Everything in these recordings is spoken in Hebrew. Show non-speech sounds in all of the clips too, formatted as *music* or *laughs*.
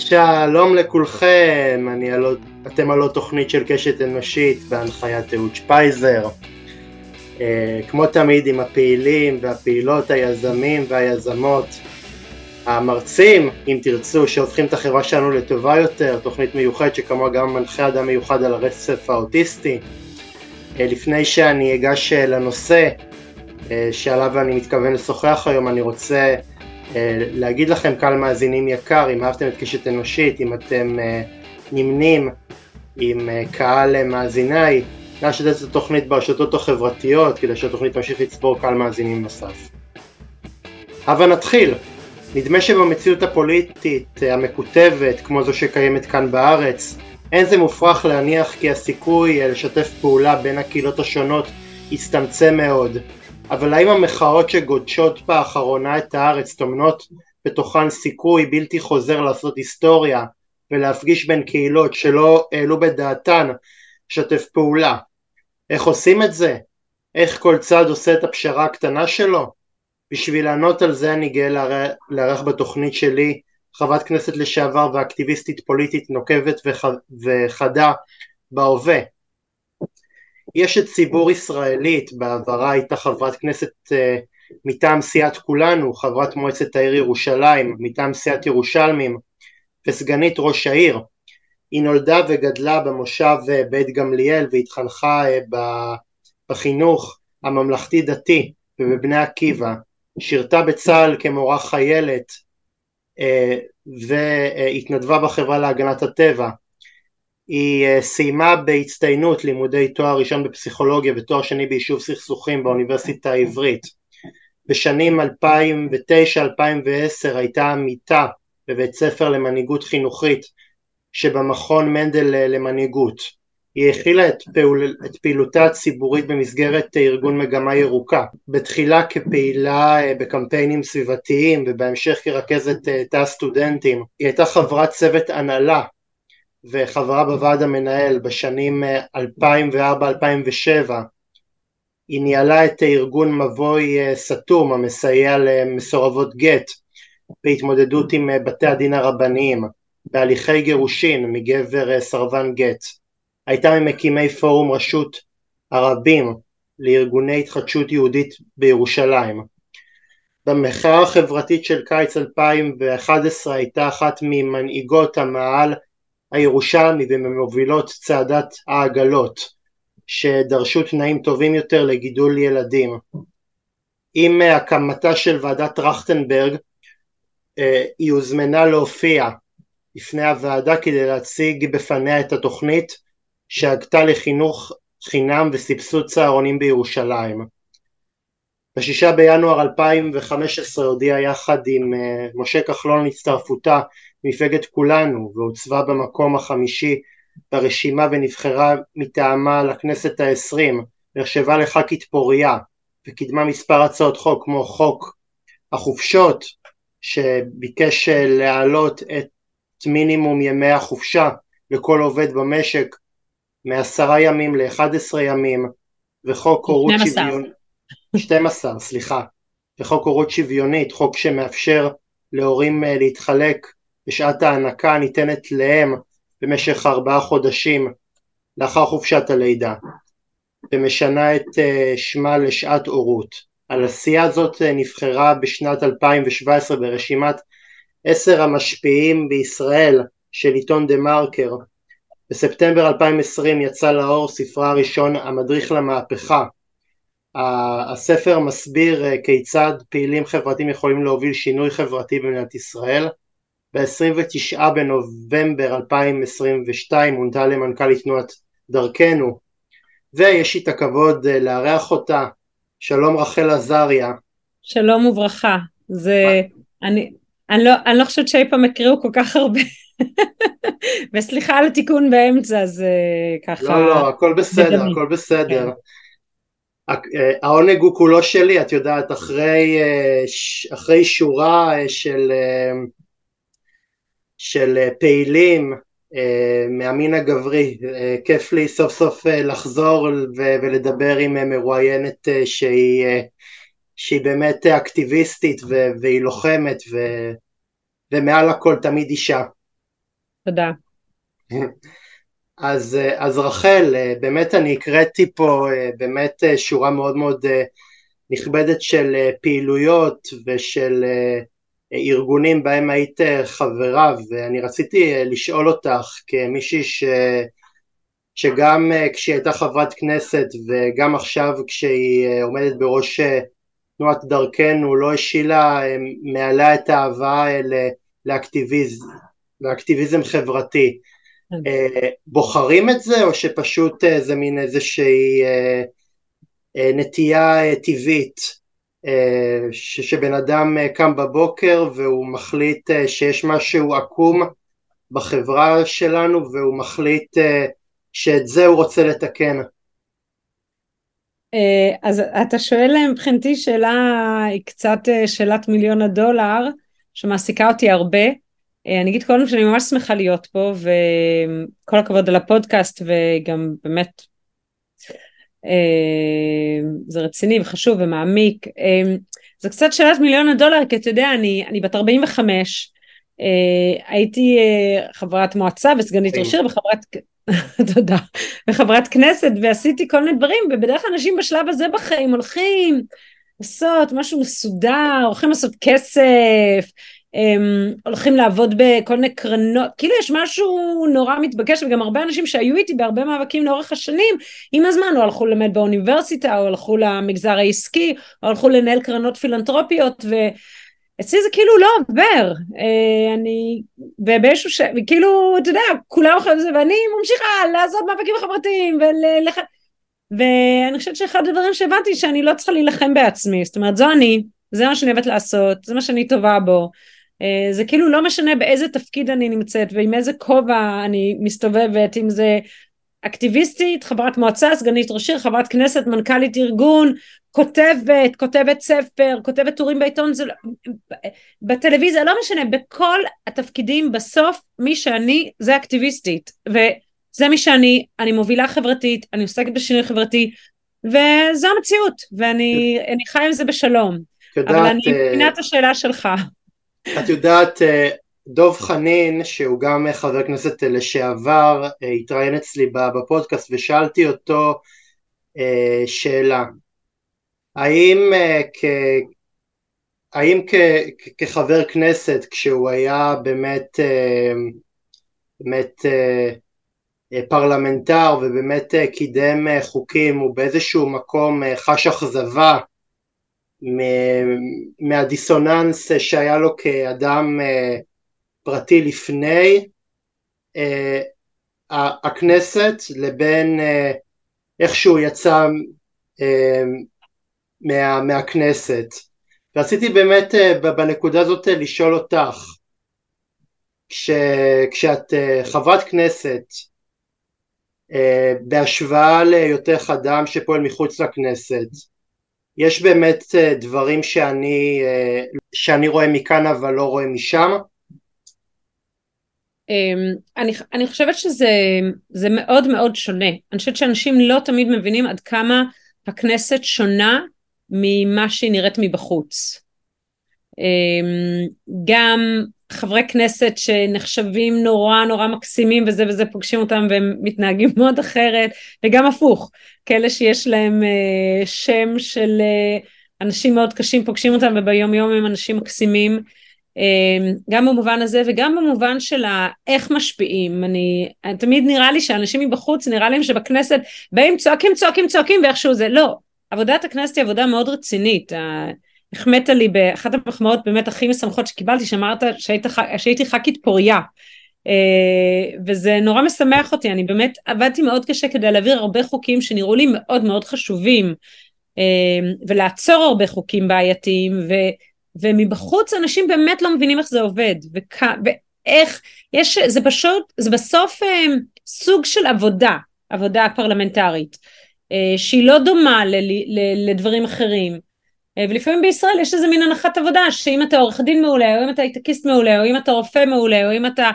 שלום לכולכם, אני על... אתם על עוד תוכנית של קשת אנושית בהנחיית אהוד שפייזר. אה, כמו תמיד עם הפעילים והפעילות, היזמים והיזמות, המרצים, אם תרצו, שהופכים את החברה שלנו לטובה יותר, תוכנית מיוחדת שכמוה גם מנחה אדם מיוחד על הרצף האוטיסטי. אה, לפני שאני אגש אה, לנושא שעליו אני מתכוון לשוחח היום, אני רוצה להגיד לכם, קהל מאזינים יקר, אם אהבתם את קשת אנושית, אם אתם נמנים עם קהל מאזיניי, נא לשתף את התוכנית ברשתות החברתיות כדי שהתוכנית תמשיך לצבור קהל מאזינים נוסף. הבה נתחיל. נדמה שבמציאות הפוליטית המקוטבת כמו זו שקיימת כאן בארץ אין זה מופרך להניח כי הסיכוי לשתף פעולה בין הקהילות השונות יצטמצם מאוד אבל האם המחאות שגודשות באחרונה את הארץ טומנות בתוכן סיכוי בלתי חוזר לעשות היסטוריה ולהפגיש בין קהילות שלא העלו בדעתן לשתף פעולה איך עושים את זה? איך כל צד עושה את הפשרה הקטנה שלו? בשביל לענות על זה אני גאה לארח בתוכנית שלי חברת כנסת לשעבר ואקטיביסטית פוליטית נוקבת וח... וחדה בהווה. יש את ציבור ישראלית, בעברה הייתה חברת כנסת uh, מטעם סיעת כולנו, חברת מועצת העיר ירושלים, מטעם סיעת ירושלמים, וסגנית ראש העיר. היא נולדה וגדלה במושב אה, בית גמליאל והתחנכה אה, בחינוך הממלכתי דתי ובבני עקיבא, שירתה בצה"ל כמורה חיילת אה, והתנדבה בחברה להגנת הטבע. היא סיימה בהצטיינות לימודי תואר ראשון בפסיכולוגיה ותואר שני ביישוב סכסוכים באוניברסיטה העברית. בשנים 2009-2010 הייתה עמיתה בבית ספר למנהיגות חינוכית שבמכון מנדל אה, למנהיגות. היא הכילה את, פעול, את פעילותה הציבורית במסגרת ארגון מגמה ירוקה, בתחילה כפעילה אה, בקמפיינים סביבתיים ובהמשך כרכזת אה, תא הסטודנטים. היא הייתה חברת צוות הנהלה וחברה בוועד המנהל בשנים 2004-2007. היא ניהלה את ארגון מבוי סתום המסייע למסורבות גט בהתמודדות עם בתי הדין הרבניים. בהליכי גירושין מגבר אה, סרבן גט. הייתה ממקימי פורום רשות הרבים לארגוני התחדשות יהודית בירושלים. במחאה החברתית של קיץ 2011 הייתה אחת ממנהיגות המאהל הירושלמי וממובילות צעדת העגלות שדרשו תנאים טובים יותר לגידול ילדים. עם הקמתה של ועדת טרכטנברג אה, היא הוזמנה להופיע לפני הוועדה כדי להציג בפניה את התוכנית שהגתה לחינוך חינם וסבסוד צהרונים בירושלים. בשישה בינואר 2015 הודיעה יחד עם אה, משה כחלון הצטרפותה מפלגת כולנו והוצבה במקום החמישי ברשימה ונבחרה מטעמה לכנסת העשרים, נחשבה לח"כית פוריה וקידמה מספר הצעות חוק כמו חוק החופשות שביקש אה, להעלות את מינימום ימי החופשה לכל עובד במשק מעשרה ימים ל-11 ימים וחוק הורות שוויונית, 12 סליחה, וחוק הורות שוויונית, חוק שמאפשר להורים אה, להתחלק בשעת ההנקה הניתנת להם במשך ארבעה חודשים לאחר חופשת הלידה ומשנה את אה, שמה לשעת הורות. על עשייה הזאת אה, נבחרה בשנת 2017 ברשימת עשר המשפיעים בישראל של עיתון דה מרקר. בספטמבר 2020 יצא לאור ספרה הראשון המדריך למהפכה. הספר מסביר אה, כיצד פעילים חברתיים יכולים להוביל שינוי חברתי במדינת ישראל. ב-29 בנובמבר 2022 מונתה למנכ"לית תנועת דרכנו ויש לי את הכבוד אה, לארח אותה. שלום רחל עזריה. שלום וברכה. זה, אני, אני לא, אני לא חושבת שאי פעם הקריאו כל כך הרבה. *laughs* וסליחה על התיקון באמצע, זה ככה... לא, לא, הכל בסדר, הכל בסדר. כן. העונג הוא כולו שלי, את יודעת, אחרי, אה, אחרי שורה אה, של, אה, של פעילים מהמין הגברי, כיף לי סוף סוף לחזור ולדבר עם מרואיינת שהיא שהיא באמת אקטיביסטית והיא לוחמת ו- ומעל הכל תמיד אישה. תודה. אז, אז רחל, באמת אני הקראתי פה באמת שורה מאוד מאוד נכבדת של פעילויות ושל ארגונים בהם היית חברה ואני רציתי לשאול אותך כמישהי ש... שגם כשהיא הייתה חברת כנסת וגם עכשיו כשהיא עומדת בראש תנועת דרכנו לא השילה מעלה את האהבה לאקטיביזם, לאקטיביזם חברתי. כן. בוחרים את זה או שפשוט זה מין איזושהי נטייה טבעית שבן אדם קם בבוקר והוא מחליט שיש משהו עקום בחברה שלנו והוא מחליט שאת זה הוא רוצה לתקן. אה, אז אתה שואל מבחינתי שאלה, היא קצת אה, שאלת מיליון הדולר, שמעסיקה אותי הרבה. אה, אני אגיד קודם שאני ממש שמחה להיות פה, וכל הכבוד על הפודקאסט, וגם באמת זה רציני וחשוב ומעמיק. זה קצת שאלת מיליון הדולר, כי אתה יודע, אני, אני בת 45, הייתי חברת מועצה וסגנית ראש עיר וחברת *laughs* תודה, וחברת כנסת ועשיתי כל מיני דברים ובדרך כלל אנשים בשלב הזה בחיים הולכים לעשות משהו מסודר, הולכים לעשות כסף, הם הולכים לעבוד בכל מיני קרנות, כאילו יש משהו נורא מתבקש וגם הרבה אנשים שהיו איתי בהרבה מאבקים לאורך השנים, עם הזמן או הלכו ללמד באוניברסיטה או הלכו למגזר העסקי או הלכו לנהל קרנות פילנטרופיות ו... אצלי זה כאילו לא עובר, אה, אני, ובאיזשהו ש... כאילו, אתה יודע, כולם אוכלים את זה, ואני ממשיכה לעשות מאבקים חברתיים, ולח... ואני חושבת שאחד הדברים שהבנתי, שאני לא צריכה להילחם בעצמי, זאת אומרת, זו אני, זה מה שאני אוהבת לעשות, זה מה שאני טובה בו, זה כאילו לא משנה באיזה תפקיד אני נמצאת, ועם איזה כובע אני מסתובבת, אם זה אקטיביסטית, חברת מועצה, סגנית ראש עיר, חברת כנסת, מנכ"לית ארגון, כותבת, כותבת ספר, כותבת טורים בעיתון, זה לא, בטלוויזיה, לא משנה, בכל התפקידים בסוף מי שאני זה אקטיביסטית וזה מי שאני, אני מובילה חברתית, אני עוסקת בשינוי חברתי וזו המציאות ואני חי עם זה בשלום, יודעת, אבל אני אה, מבינה את השאלה שלך. את יודעת אה, דוב חנין שהוא גם חבר כנסת לשעבר התראיין אצלי בפודקאסט ושאלתי אותו אה, שאלה. האם, כ, האם כ, כחבר כנסת כשהוא היה באמת, אה, באמת אה, פרלמנטר ובאמת קידם חוקים הוא באיזשהו מקום חש אכזבה מהדיסוננס שהיה לו כאדם פרטי לפני אה, הכנסת לבין אה, איך שהוא יצא אה, מה, מהכנסת. רציתי באמת אה, בנקודה הזאת אה, לשאול אותך כש, כשאת אה, חברת כנסת אה, בהשוואה להיותך אדם שפועל מחוץ לכנסת יש באמת אה, דברים שאני, אה, שאני רואה מכאן אבל לא רואה משם אמ, אני, אני חושבת שזה מאוד מאוד שונה. אני חושבת שאנשים לא תמיד מבינים עד כמה הכנסת שונה ממה שהיא נראית מבחוץ. אמ, גם חברי כנסת שנחשבים נורא נורא מקסימים וזה וזה פוגשים אותם והם מתנהגים מאוד אחרת וגם הפוך כאלה שיש להם uh, שם של uh, אנשים מאוד קשים פוגשים אותם וביום יום הם אנשים מקסימים. אמ, גם במובן הזה וגם במובן של איך משפיעים. אני תמיד נראה לי שאנשים מבחוץ נראה להם שבכנסת באים צועקים צועקים צועקים ואיכשהו זה לא. עבודת הכנסת היא עבודה מאוד רצינית החמאת לי באחת המחמאות באמת הכי משמחות שקיבלתי שאמרת שהיית, שהייתי ח"כית פוריה. אה, וזה נורא משמח אותי אני באמת עבדתי מאוד קשה כדי להעביר הרבה חוקים שנראו לי מאוד מאוד חשובים אה, ולעצור הרבה חוקים בעייתיים ו... ומבחוץ אנשים באמת לא מבינים איך זה עובד וכ... ואיך יש זה פשוט זה בסוף אה, סוג של עבודה עבודה פרלמנטרית אה, שהיא לא דומה ל, ל, לדברים אחרים ולפעמים בישראל יש איזה מין הנחת עבודה שאם אתה עורך דין מעולה או אם אתה הייטקיסט מעולה או אם אתה רופא מעולה או אם אתה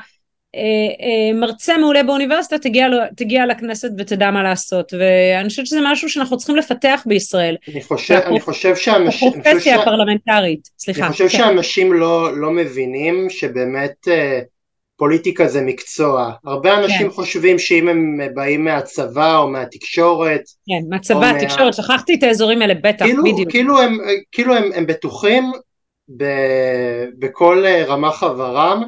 אה, אה, מרצה מעולה באוניברסיטה תגיע, תגיע לכנסת ותדע מה לעשות ואני חושבת שזה משהו שאנחנו צריכים לפתח בישראל. אני חושב, אני חושב שאנשים... הפרופסיה הפרלמנטרית, סליחה. אני חושב כן. שאנשים לא, לא מבינים שבאמת אה, פוליטיקה זה מקצוע. הרבה אנשים כן. חושבים שאם הם באים מהצבא או מהתקשורת... כן, מהצבא, התקשורת, מה... שכחתי את האזורים האלה, בטח, כאילו, בדיוק. כאילו הם, כאילו הם, הם בטוחים ב, בכל רמ"ח חברם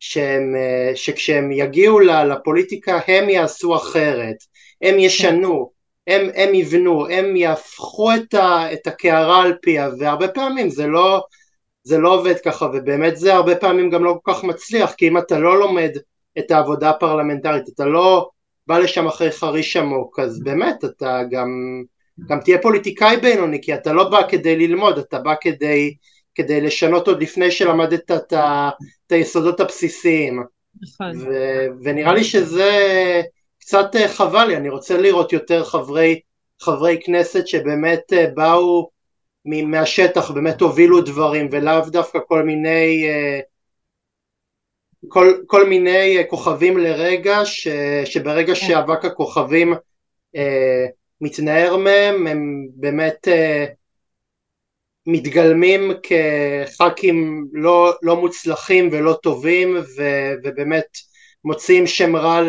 שהם, שכשהם יגיעו לפוליטיקה הם יעשו אחרת, הם ישנו, הם, הם יבנו, הם יהפכו את, ה, את הקערה על פיה, והרבה פעמים זה לא... זה לא עובד ככה ובאמת זה הרבה פעמים גם לא כל כך מצליח כי אם אתה לא לומד את העבודה הפרלמנטרית אתה לא בא לשם אחרי חריש עמוק אז באמת אתה גם, גם תהיה פוליטיקאי בינוני כי אתה לא בא כדי ללמוד אתה בא כדי, כדי לשנות עוד לפני שלמדת את, ה, את היסודות הבסיסיים נכון. ו, ונראה לי שזה קצת אה, חבל לי אני רוצה לראות יותר חברי, חברי כנסת שבאמת אה, באו מהשטח באמת הובילו דברים ולאו דווקא כל מיני אה, כל, כל מיני אה, כוכבים לרגע ש, שברגע כן. שאבק הכוכבים אה, מתנער מהם הם באמת אה, מתגלמים כח"כים לא, לא מוצלחים ולא טובים ו, ובאמת מוציאים שם רע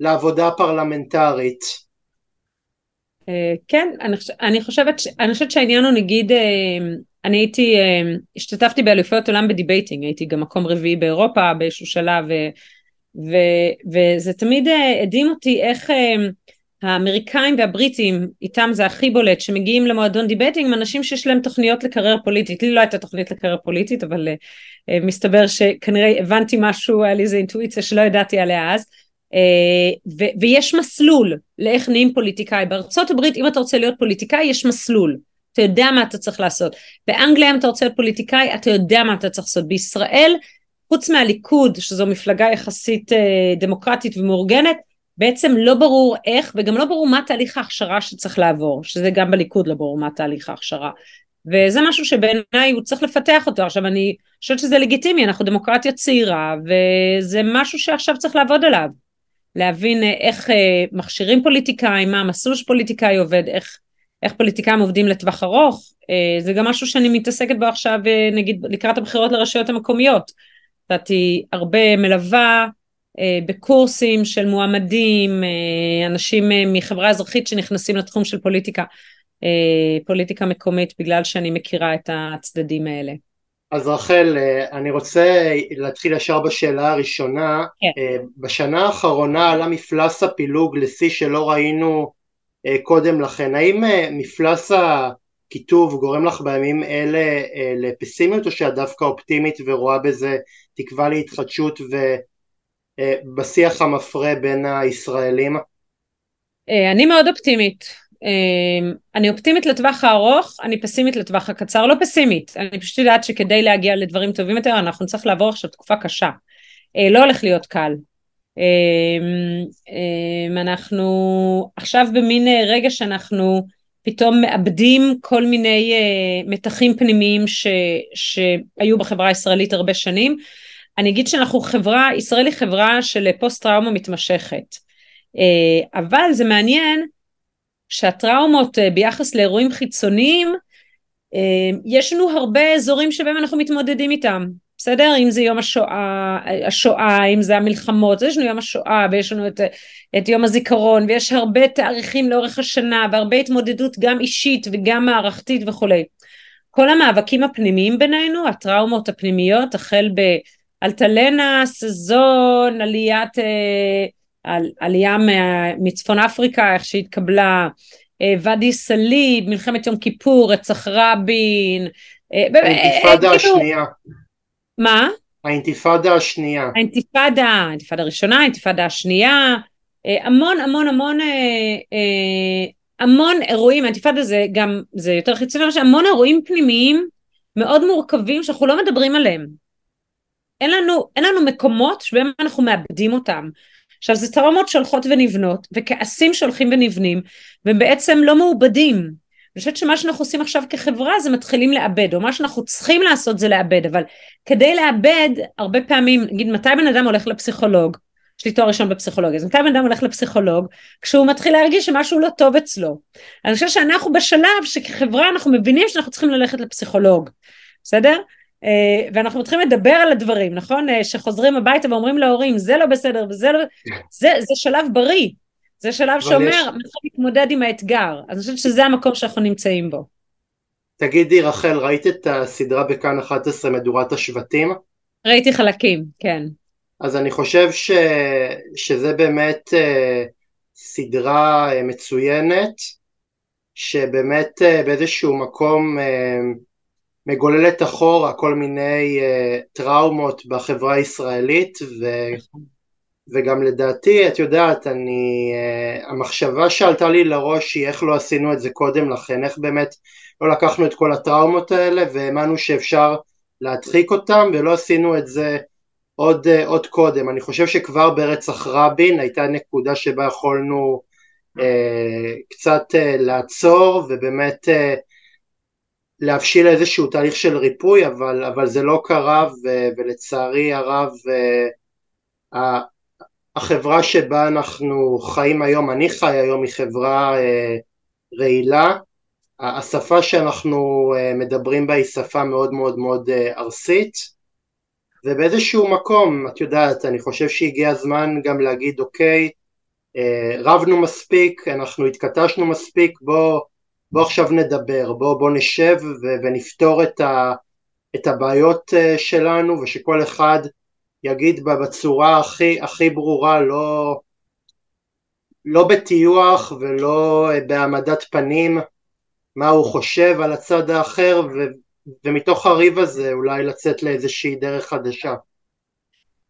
לעבודה הפרלמנטרית כן, אני, חושבת, אני חושבת שהעניין הוא נגיד, אה, אני הייתי, אה, השתתפתי באליפויות עולם ב debating, הייתי גם מקום רביעי באירופה באיזשהו שלב, ו, ו, וזה תמיד הדהים אותי איך האמריקאים והבריטים, איתם זה הכי בולט, שמגיעים למועדון debating, הם אנשים שיש להם תוכניות לקריירה פוליטית, לי לא הייתה תוכנית לקריירה פוליטית, אבל מסתבר שכנראה הבנתי משהו, היה לי איזה אינטואיציה שלא ידעתי עליה אז, אה, ו- ויש מסלול לאיך נהיים פוליטיקאי. בארצות הברית אם אתה רוצה להיות פוליטיקאי יש מסלול. אתה יודע מה אתה צריך לעשות. באנגליה אם אתה רוצה להיות פוליטיקאי אתה יודע מה אתה צריך לעשות. בישראל חוץ מהליכוד שזו מפלגה יחסית אה, דמוקרטית ומאורגנת בעצם לא ברור איך וגם לא ברור מה תהליך ההכשרה שצריך לעבור שזה גם בליכוד לא ברור מה תהליך ההכשרה וזה משהו שבעיניי הוא צריך לפתח אותו עכשיו אני חושבת שזה לגיטימי אנחנו דמוקרטיה צעירה וזה משהו שעכשיו צריך לעבוד עליו להבין אה, איך אה, מכשירים פוליטיקאים, מה המסלול שפוליטיקאי עובד, איך, איך פוליטיקאים עובדים לטווח ארוך, אה, זה גם משהו שאני מתעסקת בו עכשיו נגיד לקראת הבחירות לרשויות המקומיות. נתתי הרבה מלווה בקורסים של מועמדים, אנשים מחברה אזרחית שנכנסים לתחום של פוליטיקה, פוליטיקה מקומית בגלל שאני מכירה את הצדדים האלה. אז רחל, אה, אני רוצה להתחיל ישר בשאלה הראשונה. כן. אה, בשנה האחרונה עלה מפלס הפילוג לשיא שלא ראינו אה, קודם לכן. האם מפלס הכיתוב גורם לך בימים אלה לפסימיות או שאת דווקא אופטימית ורואה בזה תקווה להתחדשות ובשיח המפרה בין הישראלים? אני מאוד אופטימית. אמ, אני אופטימית לטווח הארוך, אני פסימית לטווח הקצר, לא פסימית, אני פשוט יודעת שכדי להגיע לדברים טובים יותר אנחנו נצטרך לעבור עכשיו תקופה קשה, אה, לא הולך להיות קל. אמ, אמ, אנחנו עכשיו במין אה, רגע שאנחנו פתאום מאבדים כל מיני אה, מתחים פנימיים ש, שהיו בחברה הישראלית הרבה שנים. אני אגיד שאנחנו חברה, ישראל היא חברה של פוסט טראומה מתמשכת. אבל זה מעניין שהטראומות אה, ביחס לאירועים חיצוניים, אה, יש לנו הרבה אזורים שבהם אנחנו מתמודדים איתם, בסדר? אם זה יום השואה, השואה, אם זה המלחמות, יש לנו יום השואה ויש לנו את, את יום הזיכרון ויש הרבה תאריכים לאורך השנה והרבה התמודדות גם אישית וגם מערכתית וכולי. כל המאבקים הפנימיים בינינו, הטראומות הפנימיות, החל באלטלנה, סזון, עליית אה, על, עלייה מצפון אפריקה, איך שהתקבלה, אה, ואדי סאליב, מלחמת יום כיפור, רצח רבין. אה, האינתיפאדה אה, כאילו... השנייה. מה? האינתיפאדה השנייה. האינתיפאדה, האינתיפאדה הראשונה, האינתיפאדה השנייה, המון המון המון המון אירועים, האינתיפאדה זה גם, זה יותר חיצוני, המון אירועים פנימיים מאוד מורכבים שאנחנו לא מדברים עליהם. אין לנו, אין לנו מקומות שבהם אנחנו מאבדים אותם. עכשיו זה טראומות שהולכות ונבנות וכעסים שהולכים ונבנים והם בעצם לא מעובדים. אני חושבת שמה שאנחנו עושים עכשיו כחברה זה מתחילים לאבד או מה שאנחנו צריכים לעשות זה לאבד אבל כדי לאבד הרבה פעמים נגיד מתי בן אדם הולך לפסיכולוג יש לי תואר ראשון בפסיכולוגיה, אז מתי בן אדם הולך לפסיכולוג? כשהוא מתחיל להרגיש שמשהו לא טוב אצלו. אני חושבת שאנחנו בשלב שכחברה אנחנו מבינים שאנחנו צריכים ללכת לפסיכולוג, בסדר? אה, ואנחנו מתחילים לדבר על הדברים, נכון? אה, שחוזרים הביתה ואומרים להורים, זה לא בסדר וזה לא... זה, זה שלב בריא. זה שלב שאומר, יש... מתחיל להתמודד עם האתגר. אז אני חושבת שזה המקום שאנחנו נמצאים בו. תגידי, רחל, ראית את הסדרה בכאן 11, מדורת השבטים? ראיתי חלקים, כן. אז אני חושב ש... שזה באמת uh, סדרה מצוינת, שבאמת uh, באיזשהו מקום uh, מגוללת אחורה כל מיני uh, טראומות בחברה הישראלית ו... וגם לדעתי, את יודעת, אני, uh, המחשבה שעלתה לי לראש היא איך לא עשינו את זה קודם לכן, איך באמת לא לקחנו את כל הטראומות האלה והאמנו שאפשר להדחיק אותם ולא עשינו את זה עוד, uh, עוד קודם. אני חושב שכבר ברצח רבין הייתה נקודה שבה יכולנו uh, קצת uh, לעצור ובאמת uh, להבשיל איזשהו תהליך של ריפוי, אבל, אבל זה לא קרה, ו, ולצערי הרב, uh, החברה שבה אנחנו חיים היום, אני חי היום, היא חברה uh, רעילה. השפה שאנחנו uh, מדברים בה היא שפה מאוד מאוד מאוד uh, ארסית, ובאיזשהו מקום, את יודעת, אני חושב שהגיע הזמן גם להגיד, אוקיי, רבנו מספיק, אנחנו התכתשנו מספיק, בוא בוא עכשיו נדבר, בוא, בוא נשב ו- ונפתור את, ה- את הבעיות אה, שלנו ושכל אחד יגיד בה בצורה הכי, הכי ברורה, לא, לא בטיוח ולא אה, בהעמדת פנים מה הוא חושב על הצד האחר ו- ומתוך הריב הזה אולי לצאת לאיזושהי דרך חדשה.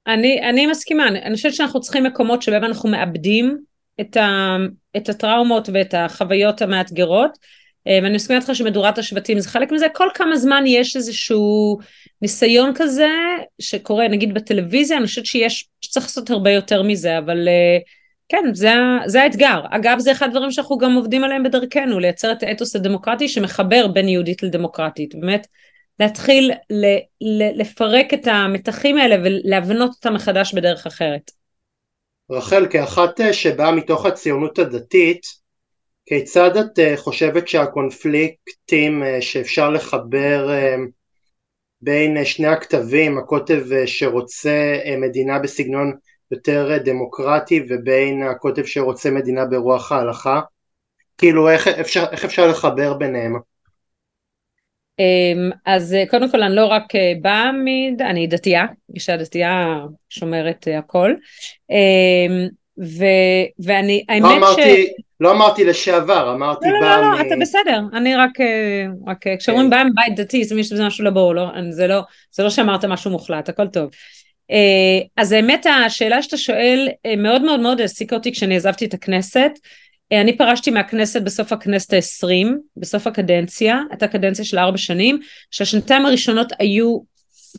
אני, אני מסכימה, אני, אני חושבת שאנחנו צריכים מקומות שבהם אנחנו מאבדים את, ה, את הטראומות ואת החוויות המאתגרות אה, ואני מסכימה איתך שמדורת השבטים זה חלק מזה, כל כמה זמן יש איזשהו ניסיון כזה שקורה נגיד בטלוויזיה, אני חושבת שיש, שצריך לעשות הרבה יותר מזה, אבל אה, כן, זה, זה האתגר. אגב, זה אחד הדברים שאנחנו גם עובדים עליהם בדרכנו, לייצר את האתוס הדמוקרטי שמחבר בין יהודית לדמוקרטית, באמת להתחיל ל, ל, לפרק את המתחים האלה ולהבנות אותם מחדש בדרך אחרת. רחל, כאחת אה, שבאה מתוך הציונות הדתית, כיצד את אה, חושבת שהקונפליקטים אה, שאפשר לחבר בין שני הכתבים, הקוטב שרוצה מדינה בסגנון יותר דמוקרטי ובין הקוטב שרוצה מדינה ברוח ההלכה? כאילו איך אפשר, איך אפשר לחבר ביניהם? אמ, אז קודם כל אני לא רק באה מ... אני דתייה, אישה דתייה שומרת הכל. אמ, ו, ואני, האמת לא אמרתי, ש... לא אמרתי לשעבר, אמרתי לא, לא, לא, לא, אתה בסדר, אני רק, אה, רק אה, כשאומרים כן. בא מבית דתי, זה מישהו, זה משהו לבור, לא, זה לא, זה לא שאמרת משהו מוחלט, הכל טוב. אה, אז האמת, השאלה שאתה שואל מאוד מאוד מאוד העסיקה אותי כשאני עזבתי את הכנסת. אני פרשתי מהכנסת בסוף הכנסת העשרים, בסוף הקדנציה, הייתה קדנציה של ארבע שנים, שהשנתיים הראשונות היו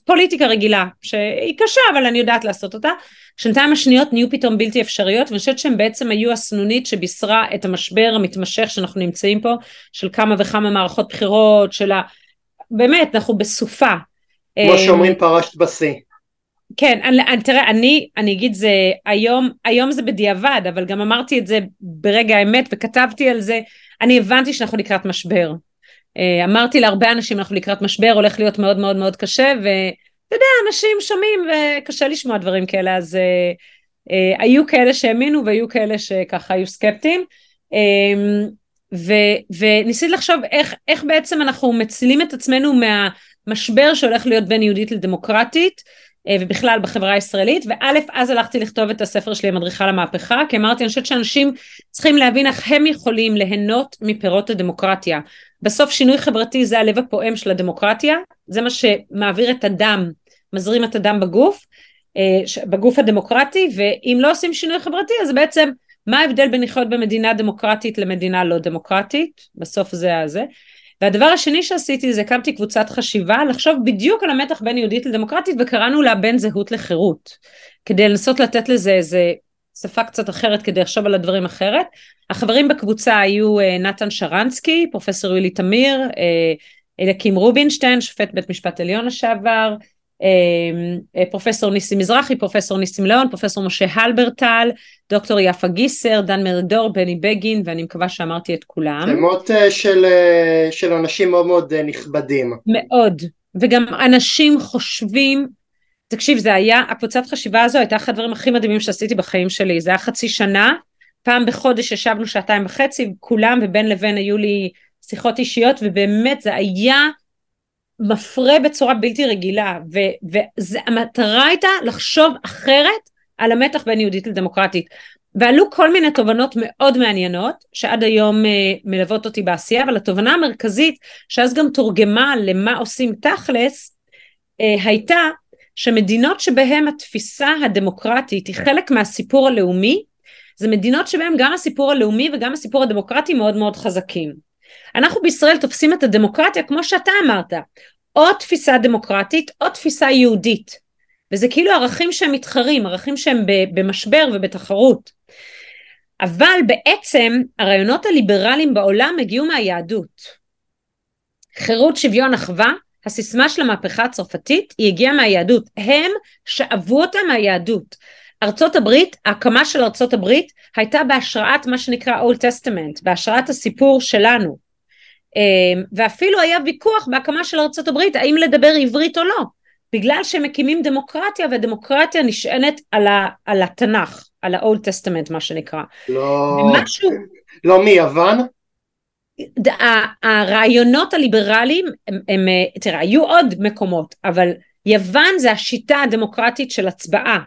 פוליטיקה רגילה, שהיא קשה אבל אני יודעת לעשות אותה, שנתיים השניות נהיו פתאום בלתי אפשריות ואני חושבת שהם בעצם היו הסנונית שבישרה את המשבר המתמשך שאנחנו נמצאים פה, של כמה וכמה מערכות בחירות, של ה... באמת, אנחנו בסופה. כמו אה, שאומרים פרשת בשיא. כן, אני, אני, תראה, אני, אני אגיד זה, היום, היום זה בדיעבד, אבל גם אמרתי את זה ברגע האמת וכתבתי על זה, אני הבנתי שאנחנו לקראת משבר. אה, אמרתי להרבה אנשים אנחנו לקראת משבר הולך להיות מאוד מאוד מאוד קשה ואתה יודע אנשים שומעים וקשה לשמוע דברים כאלה אז uh, uh, היו כאלה שהאמינו והיו כאלה שככה היו סקפטיים um, ו, וניסית לחשוב איך, איך בעצם אנחנו מצילים את עצמנו מהמשבר שהולך להיות בין יהודית לדמוקרטית ובכלל בחברה הישראלית וא' אז הלכתי לכתוב את הספר שלי המדריכה למהפכה כי אמרתי אני חושבת שאנשים צריכים להבין איך הם יכולים ליהנות מפירות הדמוקרטיה בסוף שינוי חברתי זה הלב הפועם של הדמוקרטיה, זה מה שמעביר את הדם, מזרים את הדם בגוף, אה, בגוף הדמוקרטי, ואם לא עושים שינוי חברתי אז בעצם מה ההבדל בין לחיות במדינה דמוקרטית למדינה לא דמוקרטית, בסוף זה הזה. והדבר השני שעשיתי זה הקמתי קבוצת חשיבה לחשוב בדיוק על המתח בין יהודית לדמוקרטית וקראנו לה בין זהות לחירות כדי לנסות לתת לזה איזה שפה קצת אחרת כדי לחשוב על הדברים אחרת. החברים בקבוצה היו אה, נתן שרנסקי, פרופסור יולי תמיר, אה, אליקים רובינשטיין, שופט בית משפט עליון לשעבר, אה, פרופסור ניסים מזרחי, פרופסור ניסים ליאון, פרופסור משה הלברטל, דוקטור יפה גיסר, דן מרידור, בני בגין, ואני מקווה שאמרתי את כולם. שמות של, של אנשים מאוד מאוד נכבדים. מאוד, וגם אנשים חושבים, תקשיב זה היה, הקבוצת חשיבה הזו הייתה אחד הדברים הכי מדהימים שעשיתי בחיים שלי, זה היה חצי שנה, פעם בחודש ישבנו שעתיים וחצי, כולם ובין לבין היו לי שיחות אישיות ובאמת זה היה מפרה בצורה בלתי רגילה והמטרה הייתה לחשוב אחרת על המתח בין יהודית לדמוקרטית ועלו כל מיני תובנות מאוד מעניינות שעד היום uh, מלוות אותי בעשייה אבל התובנה המרכזית שאז גם תורגמה למה עושים תכלס uh, הייתה שמדינות שבהן התפיסה הדמוקרטית היא חלק מהסיפור הלאומי זה מדינות שבהן גם הסיפור הלאומי וגם הסיפור הדמוקרטי מאוד מאוד חזקים. אנחנו בישראל תופסים את הדמוקרטיה כמו שאתה אמרת או תפיסה דמוקרטית או תפיסה יהודית וזה כאילו ערכים שהם מתחרים ערכים שהם במשבר ובתחרות. אבל בעצם הרעיונות הליברליים בעולם הגיעו מהיהדות. חירות שוויון אחווה הסיסמה של המהפכה הצרפתית היא הגיעה מהיהדות. הם שאבו אותה מהיהדות. ארצות הברית ההקמה של ארצות הברית הייתה בהשראת מה שנקרא Old Testament בהשראת הסיפור שלנו. אמ, ואפילו היה ויכוח בהקמה של ארצות הברית האם לדבר עברית או לא בגלל שהם מקימים דמוקרטיה והדמוקרטיה נשענת על, ה, על התנ"ך על ה-old testament מה שנקרא. לא, ומשהו, לא מיוון? הרעיונות הליברליים הם, הם, תראה היו עוד מקומות אבל יוון זה השיטה הדמוקרטית של הצבעה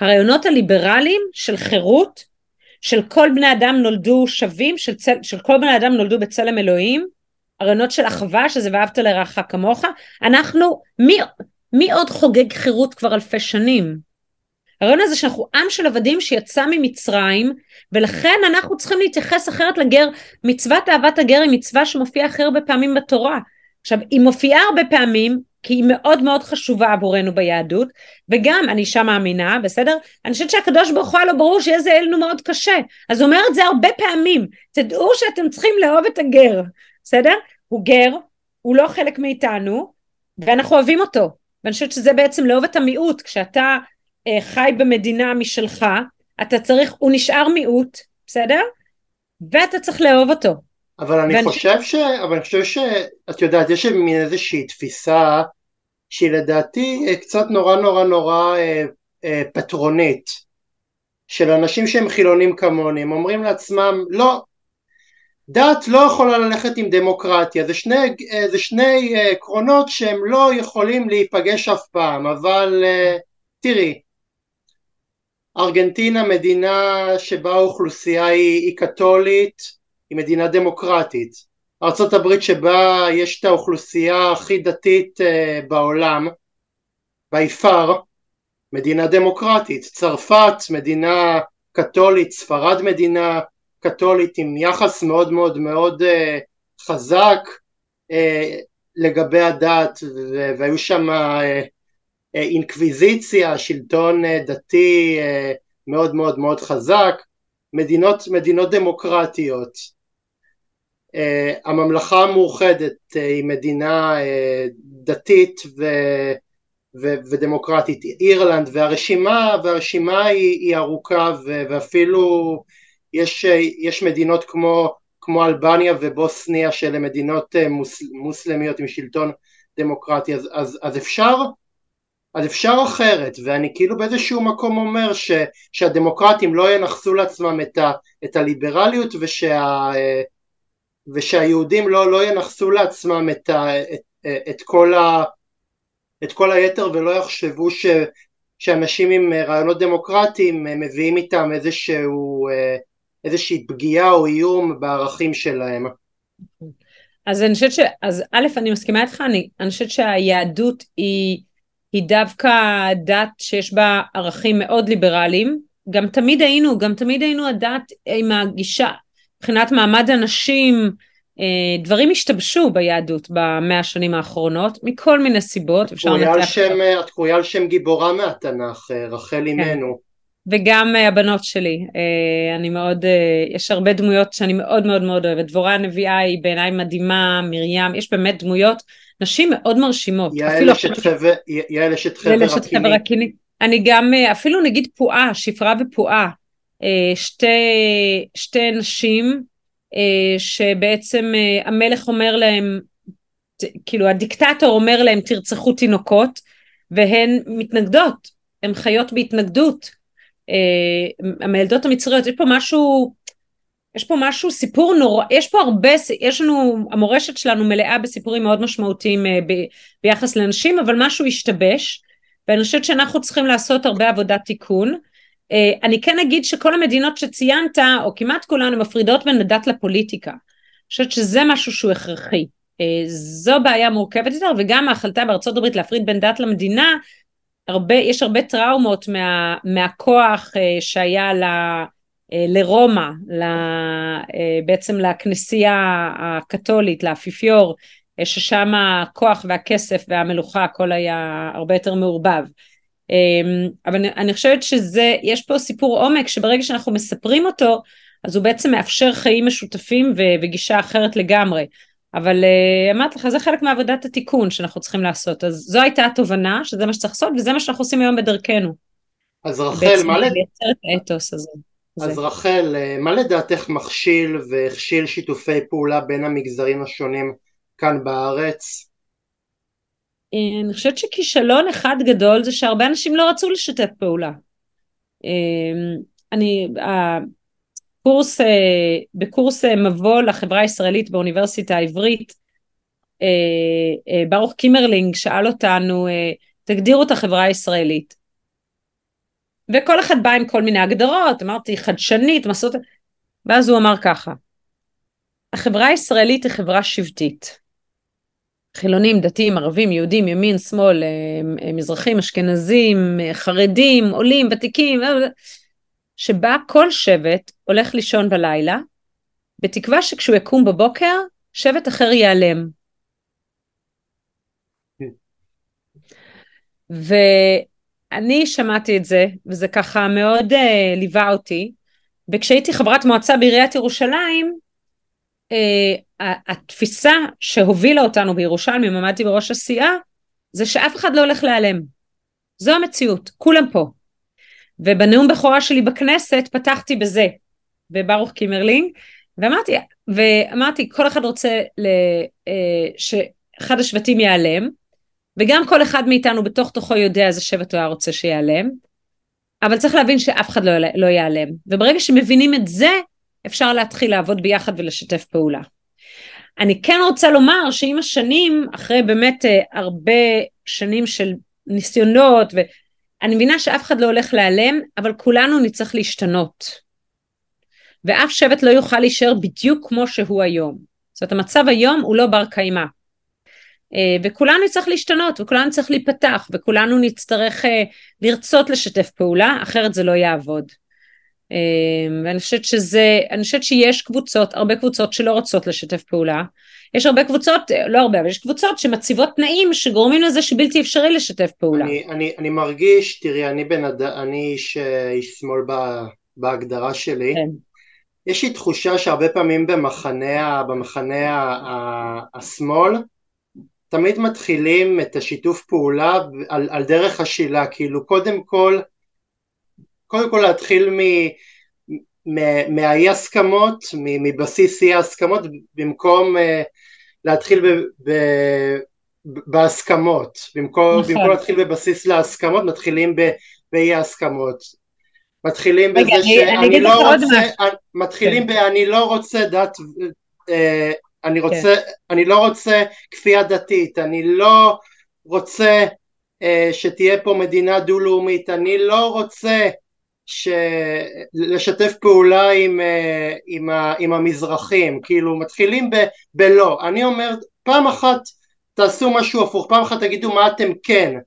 הרעיונות הליברליים של חירות של כל בני אדם נולדו שווים של, צל, של כל בני אדם נולדו בצלם אלוהים הרעיונות של אחווה שזה ואהבת לרעך כמוך אנחנו מי, מי עוד חוגג חירות כבר אלפי שנים? הרעיון הזה שאנחנו עם של עבדים שיצא ממצרים ולכן אנחנו צריכים להתייחס אחרת לגר מצוות אהבת הגר היא מצווה שמופיעה הכי הרבה פעמים בתורה. עכשיו היא מופיעה הרבה פעמים כי היא מאוד מאוד חשובה עבורנו ביהדות וגם אני אישה מאמינה בסדר? אני חושבת שהקדוש ברוך הוא היה לו ברור שיהיה זה לנו מאוד קשה. אז הוא אומר את זה הרבה פעמים. תדעו שאתם צריכים לאהוב את הגר בסדר? הוא גר הוא לא חלק מאיתנו ואנחנו אוהבים אותו ואני חושבת שזה בעצם לאהוב את המיעוט כשאתה אה, חי במדינה משלך אתה צריך הוא נשאר מיעוט בסדר? ואתה צריך לאהוב אותו. אבל אני ואני... חושב ש... אבל אני חושב שאת יודעת יש מין איזושהי תפיסה שהיא לדעתי אה, קצת נורא נורא נורא אה, אה, פטרונית. של אנשים שהם חילונים כמוני הם אומרים לעצמם לא דת לא יכולה ללכת עם דמוקרטיה זה שני, אה, זה שני אה, עקרונות שהם לא יכולים להיפגש אף פעם אבל תראי ארגנטינה מדינה שבה האוכלוסייה היא, היא קתולית היא מדינה דמוקרטית. ארה"ב שבה יש את האוכלוסייה הכי דתית בעולם, by far, מדינה דמוקרטית. צרפת מדינה קתולית, ספרד מדינה קתולית עם יחס מאוד מאוד מאוד uh, חזק uh, לגבי הדת והיו שם uh, אינקוויזיציה, שלטון דתי מאוד מאוד מאוד חזק, מדינות, מדינות דמוקרטיות. הממלכה המאוחדת היא מדינה דתית ו, ו, ודמוקרטית, אירלנד והרשימה, והרשימה היא, היא ארוכה ו, ואפילו יש, יש מדינות כמו, כמו אלבניה ובוסניה שאלה מדינות מוס, מוסלמיות עם שלטון דמוקרטי אז, אז, אז אפשר אז אפשר אחרת ואני כאילו באיזשהו מקום אומר ש, שהדמוקרטים לא ינכסו לעצמם את, ה, את הליברליות ושה, ושהיהודים לא, לא ינכסו לעצמם את, ה, את, את, כל ה, את כל היתר ולא יחשבו ש, שאנשים עם רעיונות דמוקרטיים מביאים איתם איזשהו, איזושהי פגיעה או איום בערכים שלהם. אז אני חושבת ש... אז א', אני מסכימה איתך, אני, אני חושבת שהיהדות היא, היא דווקא דת שיש בה ערכים מאוד ליברליים. גם תמיד היינו, גם תמיד היינו הדת עם הגישה, מבחינת מעמד הנשים, אה, דברים השתבשו ביהדות במאה השנים האחרונות, מכל מיני סיבות. את קרויה על שם גיבורה מהתנ"ך, אה, רחל כן. וגם אה, הבנות שלי, אני מאוד, יש הרבה דמויות שאני מאוד מאוד מאוד אוהבת, דבורה הנביאה היא בעיניי מדהימה, מרים, יש באמת דמויות, נשים מאוד מרשימות. יעל אשת חבר הקיני. אני גם, אפילו נגיד פועה, שפרה ופועה, אה, שתי, שתי נשים אה, שבעצם אה, המלך אומר להם כאילו הדיקטטור אומר להם תרצחו תינוקות והן מתנגדות, הן חיות בהתנגדות. אה, המילדות המצריות, יש פה משהו, יש פה משהו, סיפור נורא, יש פה הרבה, יש לנו, המורשת שלנו מלאה בסיפורים מאוד משמעותיים אה, ב, ביחס לנשים, אבל משהו השתבש, ואני חושבת שאנחנו צריכים לעשות הרבה עבודת תיקון. אה, אני כן אגיד שכל המדינות שציינת, או כמעט כולן, מפרידות בין הדת לפוליטיקה. אני חושבת שזה משהו שהוא הכרחי. זו בעיה מורכבת יותר, וגם ההחלטה בארצות הברית להפריד בין דת למדינה, הרבה, יש הרבה טראומות מה, מהכוח אה, שהיה ל, אה, לרומא, ל, אה, בעצם לכנסייה הקתולית, לאפיפיור, ששם הכוח והכסף והמלוכה הכל היה הרבה יותר מעורבב. אבל אני, אני חושבת שזה, יש פה סיפור עומק שברגע שאנחנו מספרים אותו, אז הוא בעצם מאפשר חיים משותפים וגישה אחרת לגמרי. אבל uh, אמרתי לך זה חלק מעבודת התיקון שאנחנו צריכים לעשות אז זו הייתה התובנה שזה מה שצריך לעשות וזה מה שאנחנו עושים היום בדרכנו. אז רחל מה לדעתך לייצר את האתוס הזה. אז זה. רחל אה, מה לדעתך מכשיל והכשיל שיתופי פעולה בין המגזרים השונים כאן בארץ? אה, אני חושבת שכישלון אחד גדול זה שהרבה אנשים לא רצו לשתף פעולה. אני קורס, אה, בקורס אה, מבוא לחברה הישראלית באוניברסיטה העברית, אה, ברוך קימרלינג שאל אותנו, תגדירו את החברה הישראלית. וכל אחד בא עם כל מיני הגדרות, אמרתי חדשנית, מסות... ואז הוא אמר ככה, החברה הישראלית היא חברה שבטית. חילונים, דתיים, ערבים, יהודים, ימין, שמאל, מזרחים, אשכנזים, חרדים, עולים, ותיקים, שבה כל שבט הולך לישון בלילה, בתקווה שכשהוא יקום בבוקר, שבט אחר ייעלם. ואני שמעתי את זה, וזה ככה מאוד uh, ליווה אותי, וכשהייתי חברת מועצה בעיריית ירושלים, אה, התפיסה שהובילה אותנו בירושלים, אם עמדתי בראש הסיעה, זה שאף אחד לא הולך להיעלם. זו המציאות, כולם פה. ובנאום בכורה שלי בכנסת פתחתי בזה, בברוך קימרלינג, ואמרתי, ואמרתי כל אחד רוצה ל, אה, שאחד השבטים ייעלם, וגם כל אחד מאיתנו בתוך תוכו יודע איזה שבט הוא היה רוצה שיעלם, אבל צריך להבין שאף אחד לא, לא ייעלם, וברגע שמבינים את זה, אפשר להתחיל לעבוד ביחד ולשתף פעולה. אני כן רוצה לומר שעם השנים, אחרי באמת אה, הרבה שנים של ניסיונות אני מבינה שאף אחד לא הולך להיעלם, אבל כולנו נצטרך להשתנות. ואף שבט לא יוכל להישאר בדיוק כמו שהוא היום. זאת אומרת, המצב היום הוא לא בר קיימא. אה, וכולנו נצטרך להשתנות, וכולנו נצטרך להיפתח, וכולנו נצטרך אה, לרצות לשתף פעולה, אחרת זה לא יעבוד. אה, ואני חושבת שזה, אני חושבת שיש קבוצות, הרבה קבוצות שלא רוצות לשתף פעולה, יש הרבה קבוצות, לא הרבה, אבל יש קבוצות שמציבות תנאים שגורמים לזה שבלתי אפשרי לשתף פעולה. אני, אני, אני מרגיש, תראי, אני בן אדם, אני איש, איש שמאל ב, בהגדרה שלי. כן. יש לי תחושה שהרבה פעמים במחנה, במחנה השמאל, תמיד מתחילים את השיתוף פעולה על, על דרך השילה, כאילו קודם כל, קודם כל להתחיל מ... מהאי הסכמות, מבסיס אי הסכמות, במקום uh, להתחיל ב, ב, בהסכמות, במקום, נכון. במקום להתחיל בבסיס להסכמות, מתחילים באי הסכמות. מתחילים בזה אני, שאני אני לא רוצה, מתחילים כן. ב"אני לא רוצה דת", אה, אני כן. רוצה, כן. אני לא רוצה כפייה דתית, אני לא רוצה אה, שתהיה פה מדינה דו-לאומית, אני לא רוצה. לשתף פעולה עם, אה, עם, ה... עם המזרחים, כאילו מתחילים ב... בלא, אני אומר פעם אחת תעשו משהו הפוך, פעם אחת תגידו מה אתם כן,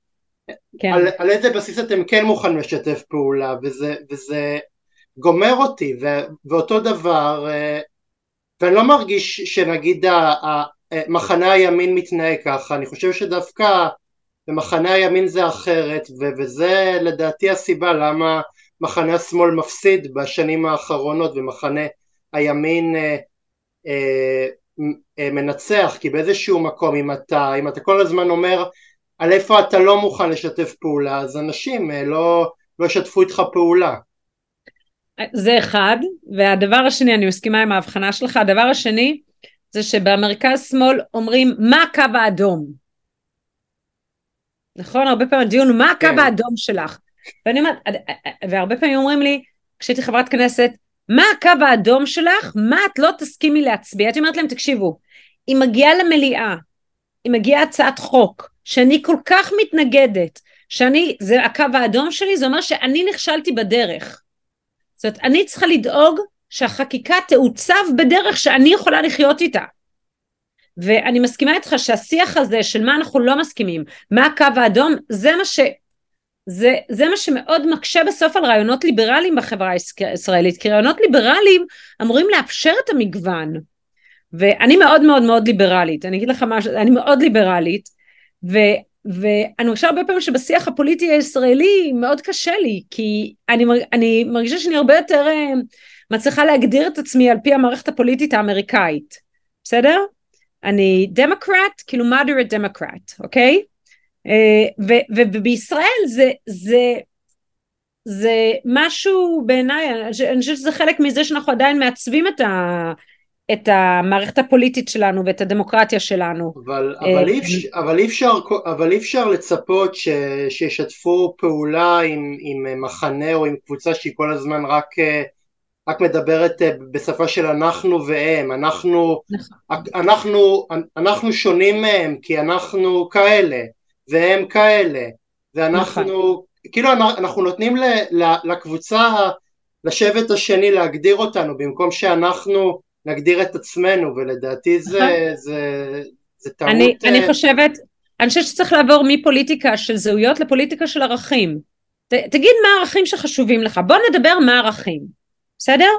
כן. על, על איזה בסיס אתם כן מוכנים לשתף פעולה? וזה, וזה גומר אותי. ו... ואותו דבר אה, ואני לא מרגיש שנגיד אה, מחנה הימין מתנהג ככה, אני חושב שדווקא במחנה הימין זה אחרת ו... וזה לדעתי הסיבה למה מחנה השמאל מפסיד בשנים האחרונות ומחנה הימין אה, אה, אה, מנצח כי באיזשהו מקום אם אתה, אם אתה כל הזמן אומר על איפה אתה לא מוכן לשתף פעולה אז אנשים אה, לא, לא ישתפו איתך פעולה זה אחד והדבר השני אני מסכימה עם ההבחנה שלך הדבר השני זה שבמרכז שמאל אומרים מה הקו האדום. נכון? הרבה פעמים הדיון הוא מה הקו כן. האדום שלך. ואני אומרת, והרבה פעמים אומרים לי, כשהייתי חברת כנסת, מה הקו האדום שלך? מה את לא תסכימי להצביע? הייתי אומרת להם, תקשיבו, אם מגיעה למליאה, אם מגיעה הצעת חוק, שאני כל כך מתנגדת, שאני, זה הקו האדום שלי, זה אומר שאני נכשלתי בדרך. זאת אומרת, אני צריכה לדאוג שהחקיקה תעוצב בדרך שאני יכולה לחיות איתה. ואני מסכימה איתך שהשיח הזה של מה אנחנו לא מסכימים, מה הקו האדום, זה מה ש... זה, זה מה שמאוד מקשה בסוף על רעיונות ליברליים בחברה הישראלית, כי רעיונות ליברליים אמורים לאפשר את המגוון. ואני מאוד מאוד מאוד ליברלית, אני אגיד לך משהו, אני מאוד ליברלית, ו, ואני מרגישה הרבה פעמים שבשיח הפוליטי הישראלי מאוד קשה לי, כי אני, אני מרגישה שאני הרבה יותר אה, מצליחה להגדיר את עצמי על פי המערכת הפוליטית האמריקאית, בסדר? אני דמוקרט, כאילו moderate דמוקרט, אוקיי? אה, ובישראל זה, זה, זה משהו בעיניי, אני חושבת שזה חלק מזה שאנחנו עדיין מעצבים את, ה, את המערכת הפוליטית שלנו ואת הדמוקרטיה שלנו. אבל, אה, אבל, אי, אפשר, אבל, אי, אפשר, אבל אי אפשר לצפות ש, שישתפו פעולה עם, עם מחנה או עם קבוצה שהיא כל הזמן רק אה, רק מדברת בשפה של אנחנו והם, אנחנו, נכון. אנחנו, אנחנו שונים מהם כי אנחנו כאלה והם כאלה ואנחנו, נכון. כאילו אנחנו נותנים לקבוצה, לשבט השני להגדיר אותנו במקום שאנחנו נגדיר את עצמנו ולדעתי זה, נכון. זה, זה טעות. אני, אני אה, חושבת, אני חושבת שצריך לעבור מפוליטיקה של זהויות לפוליטיקה של ערכים. ת, תגיד מה הערכים שחשובים לך, בוא נדבר מה הערכים. בסדר?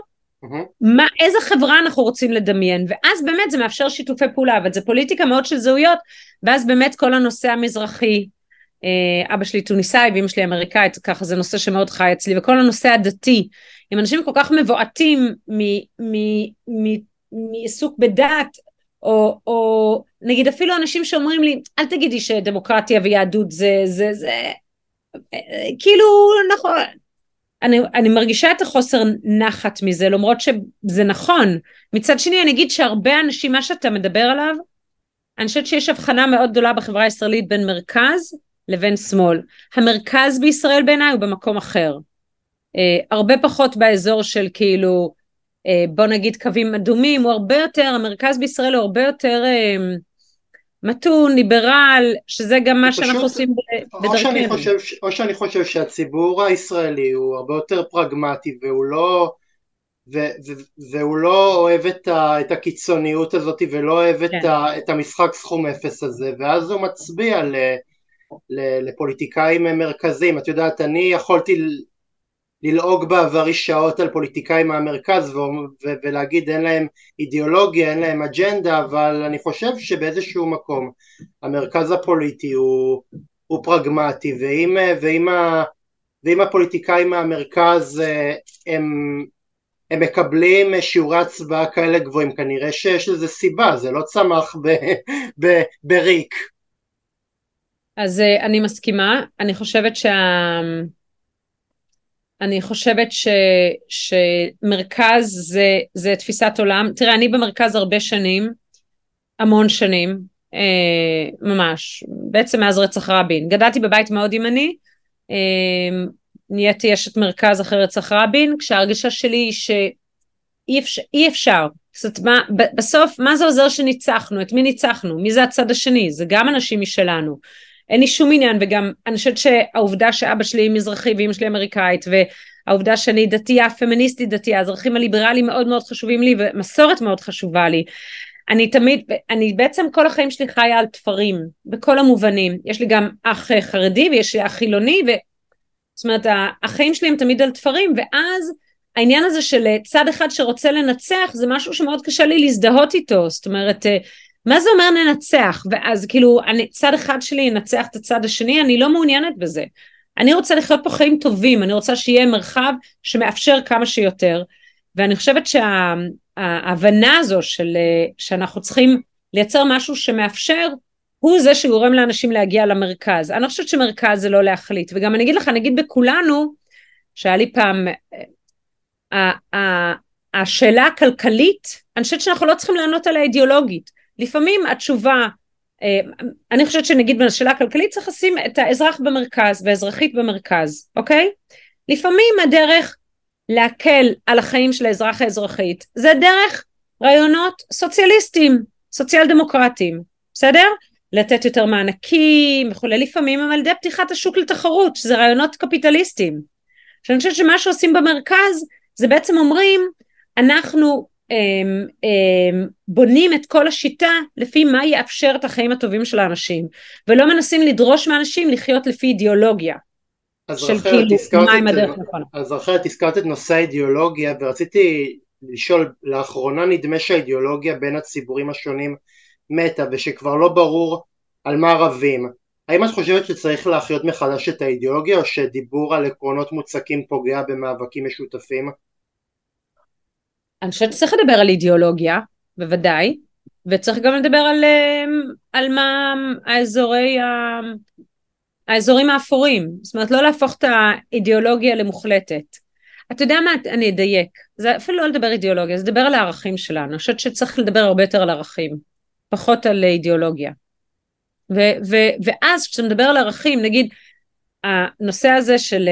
מה, איזה חברה אנחנו רוצים לדמיין, ואז באמת זה מאפשר שיתופי פעולה, אבל זה פוליטיקה מאוד של זהויות, ואז באמת כל הנושא המזרחי, אה, אבא שלי טוניסאי ואמא שלי אמריקאית, ככה זה נושא שמאוד חי אצלי, וכל הנושא הדתי, אם אנשים כל כך מבועטים מעיסוק בדת, או, או נגיד אפילו אנשים שאומרים לי, אל תגידי שדמוקרטיה ויהדות זה, זה, זה, אה, אה, כאילו, נכון, אני, אני מרגישה את החוסר נחת מזה, למרות שזה נכון. מצד שני, אני אגיד שהרבה אנשים, מה שאתה מדבר עליו, אני חושבת שיש הבחנה מאוד גדולה בחברה הישראלית בין מרכז לבין שמאל. המרכז בישראל בעיניי הוא במקום אחר. אה, הרבה פחות באזור של כאילו, אה, בוא נגיד קווים אדומים, הוא הרבה יותר, המרכז בישראל הוא הרבה יותר... אה, מתון, ליברל, שזה גם מה שאנחנו עושים בדרכנו. או שאני חושב שהציבור הישראלי הוא הרבה יותר פרגמטי והוא לא, ו, ו, והוא לא אוהב את, ה, את הקיצוניות הזאת ולא אוהב כן. את, ה, את המשחק סכום אפס הזה ואז הוא מצביע ל, ל, לפוליטיקאים מרכזיים. את יודעת, אני יכולתי ללעוג בעברי שעות על פוליטיקאים מהמרכז ו- ולהגיד אין להם אידיאולוגיה, אין להם אג'נדה, אבל אני חושב שבאיזשהו מקום המרכז הפוליטי הוא, הוא פרגמטי, ואם, ואם, ה, ואם הפוליטיקאים מהמרכז אה, הם, הם מקבלים שיעורי הצבעה כאלה גבוהים, כנראה שיש לזה סיבה, זה לא צמח ב, ב, בריק. אז אה, אני מסכימה, אני חושבת שה... אני חושבת ש, שמרכז זה, זה תפיסת עולם. תראה, אני במרכז הרבה שנים, המון שנים, אה, ממש, בעצם מאז רצח רבין. גדלתי בבית מאוד ימני, אה, נהייתי אשת מרכז אחרי רצח רבין, כשההרגשה שלי היא שאי אפשר, אי אפשר. זאת אומרת, בסוף, מה זה עוזר שניצחנו? את מי ניצחנו? מי זה הצד השני? זה גם אנשים משלנו. אין לי שום עניין וגם אני חושבת שהעובדה שאבא שלי מזרחי ואמא שלי אמריקאית והעובדה שאני דתייה פמיניסטית דתייה אז ערכים הליברליים מאוד מאוד חשובים לי ומסורת מאוד חשובה לי. אני תמיד אני בעצם כל החיים שלי חיה על תפרים בכל המובנים. יש לי גם אח חרדי ויש לי אח חילוני ו... זאת אומרת החיים שלי הם תמיד על תפרים ואז העניין הזה של צד אחד שרוצה לנצח זה משהו שמאוד קשה לי להזדהות איתו. זאת אומרת מה זה אומר ננצח? ואז כאילו, אני, צד אחד שלי ינצח את הצד השני, אני לא מעוניינת בזה. אני רוצה לחיות פה חיים טובים, אני רוצה שיהיה מרחב שמאפשר כמה שיותר. ואני חושבת שההבנה שה, הזו של, שאנחנו צריכים לייצר משהו שמאפשר, הוא זה שגורם לאנשים להגיע למרכז. אני לא חושבת שמרכז זה לא להחליט. וגם אני אגיד לך, נגיד בכולנו, שהיה לי פעם, השאלה הכלכלית, אני חושבת שאנחנו לא צריכים לענות עליה אידיאולוגית. לפעמים התשובה, אה, אני חושבת שנגיד בשאלה הכלכלית צריך לשים את האזרח במרכז והאזרחית במרכז, אוקיי? לפעמים הדרך להקל על החיים של האזרח האזרחית זה דרך רעיונות סוציאליסטיים, סוציאל דמוקרטיים, בסדר? לתת יותר מענקים וכולי, לפעמים הם על ידי פתיחת השוק לתחרות, שזה רעיונות קפיטליסטיים. שאני חושבת שמה שעושים במרכז זה בעצם אומרים אנחנו בונים את כל השיטה לפי מה יאפשר את החיים הטובים של האנשים ולא מנסים לדרוש מאנשים לחיות לפי אידיאולוגיה של כאילו מהם הדרך הנכונה. אז אחרת הזכרת את נושא האידיאולוגיה ורציתי לשאול לאחרונה נדמה שהאידיאולוגיה בין הציבורים השונים מתה ושכבר לא ברור על מה רבים האם את חושבת שצריך להחיות מחדש את האידיאולוגיה או שדיבור על עקרונות מוצקים פוגע במאבקים משותפים? אני חושבת שצריך לדבר על אידיאולוגיה, בוודאי, וצריך גם לדבר על, אמ, על מה האזורי, האזורים האפורים, זאת אומרת לא להפוך את האידיאולוגיה למוחלטת. אתה יודע מה, אני אדייק, זה אפילו לא לדבר אידיאולוגיה, זה לדבר על הערכים שלנו, אני חושבת שצריך לדבר הרבה יותר על ערכים, פחות על אידיאולוגיה. ו- ו- ואז כשאתה מדבר על ערכים, נגיד הנושא הזה של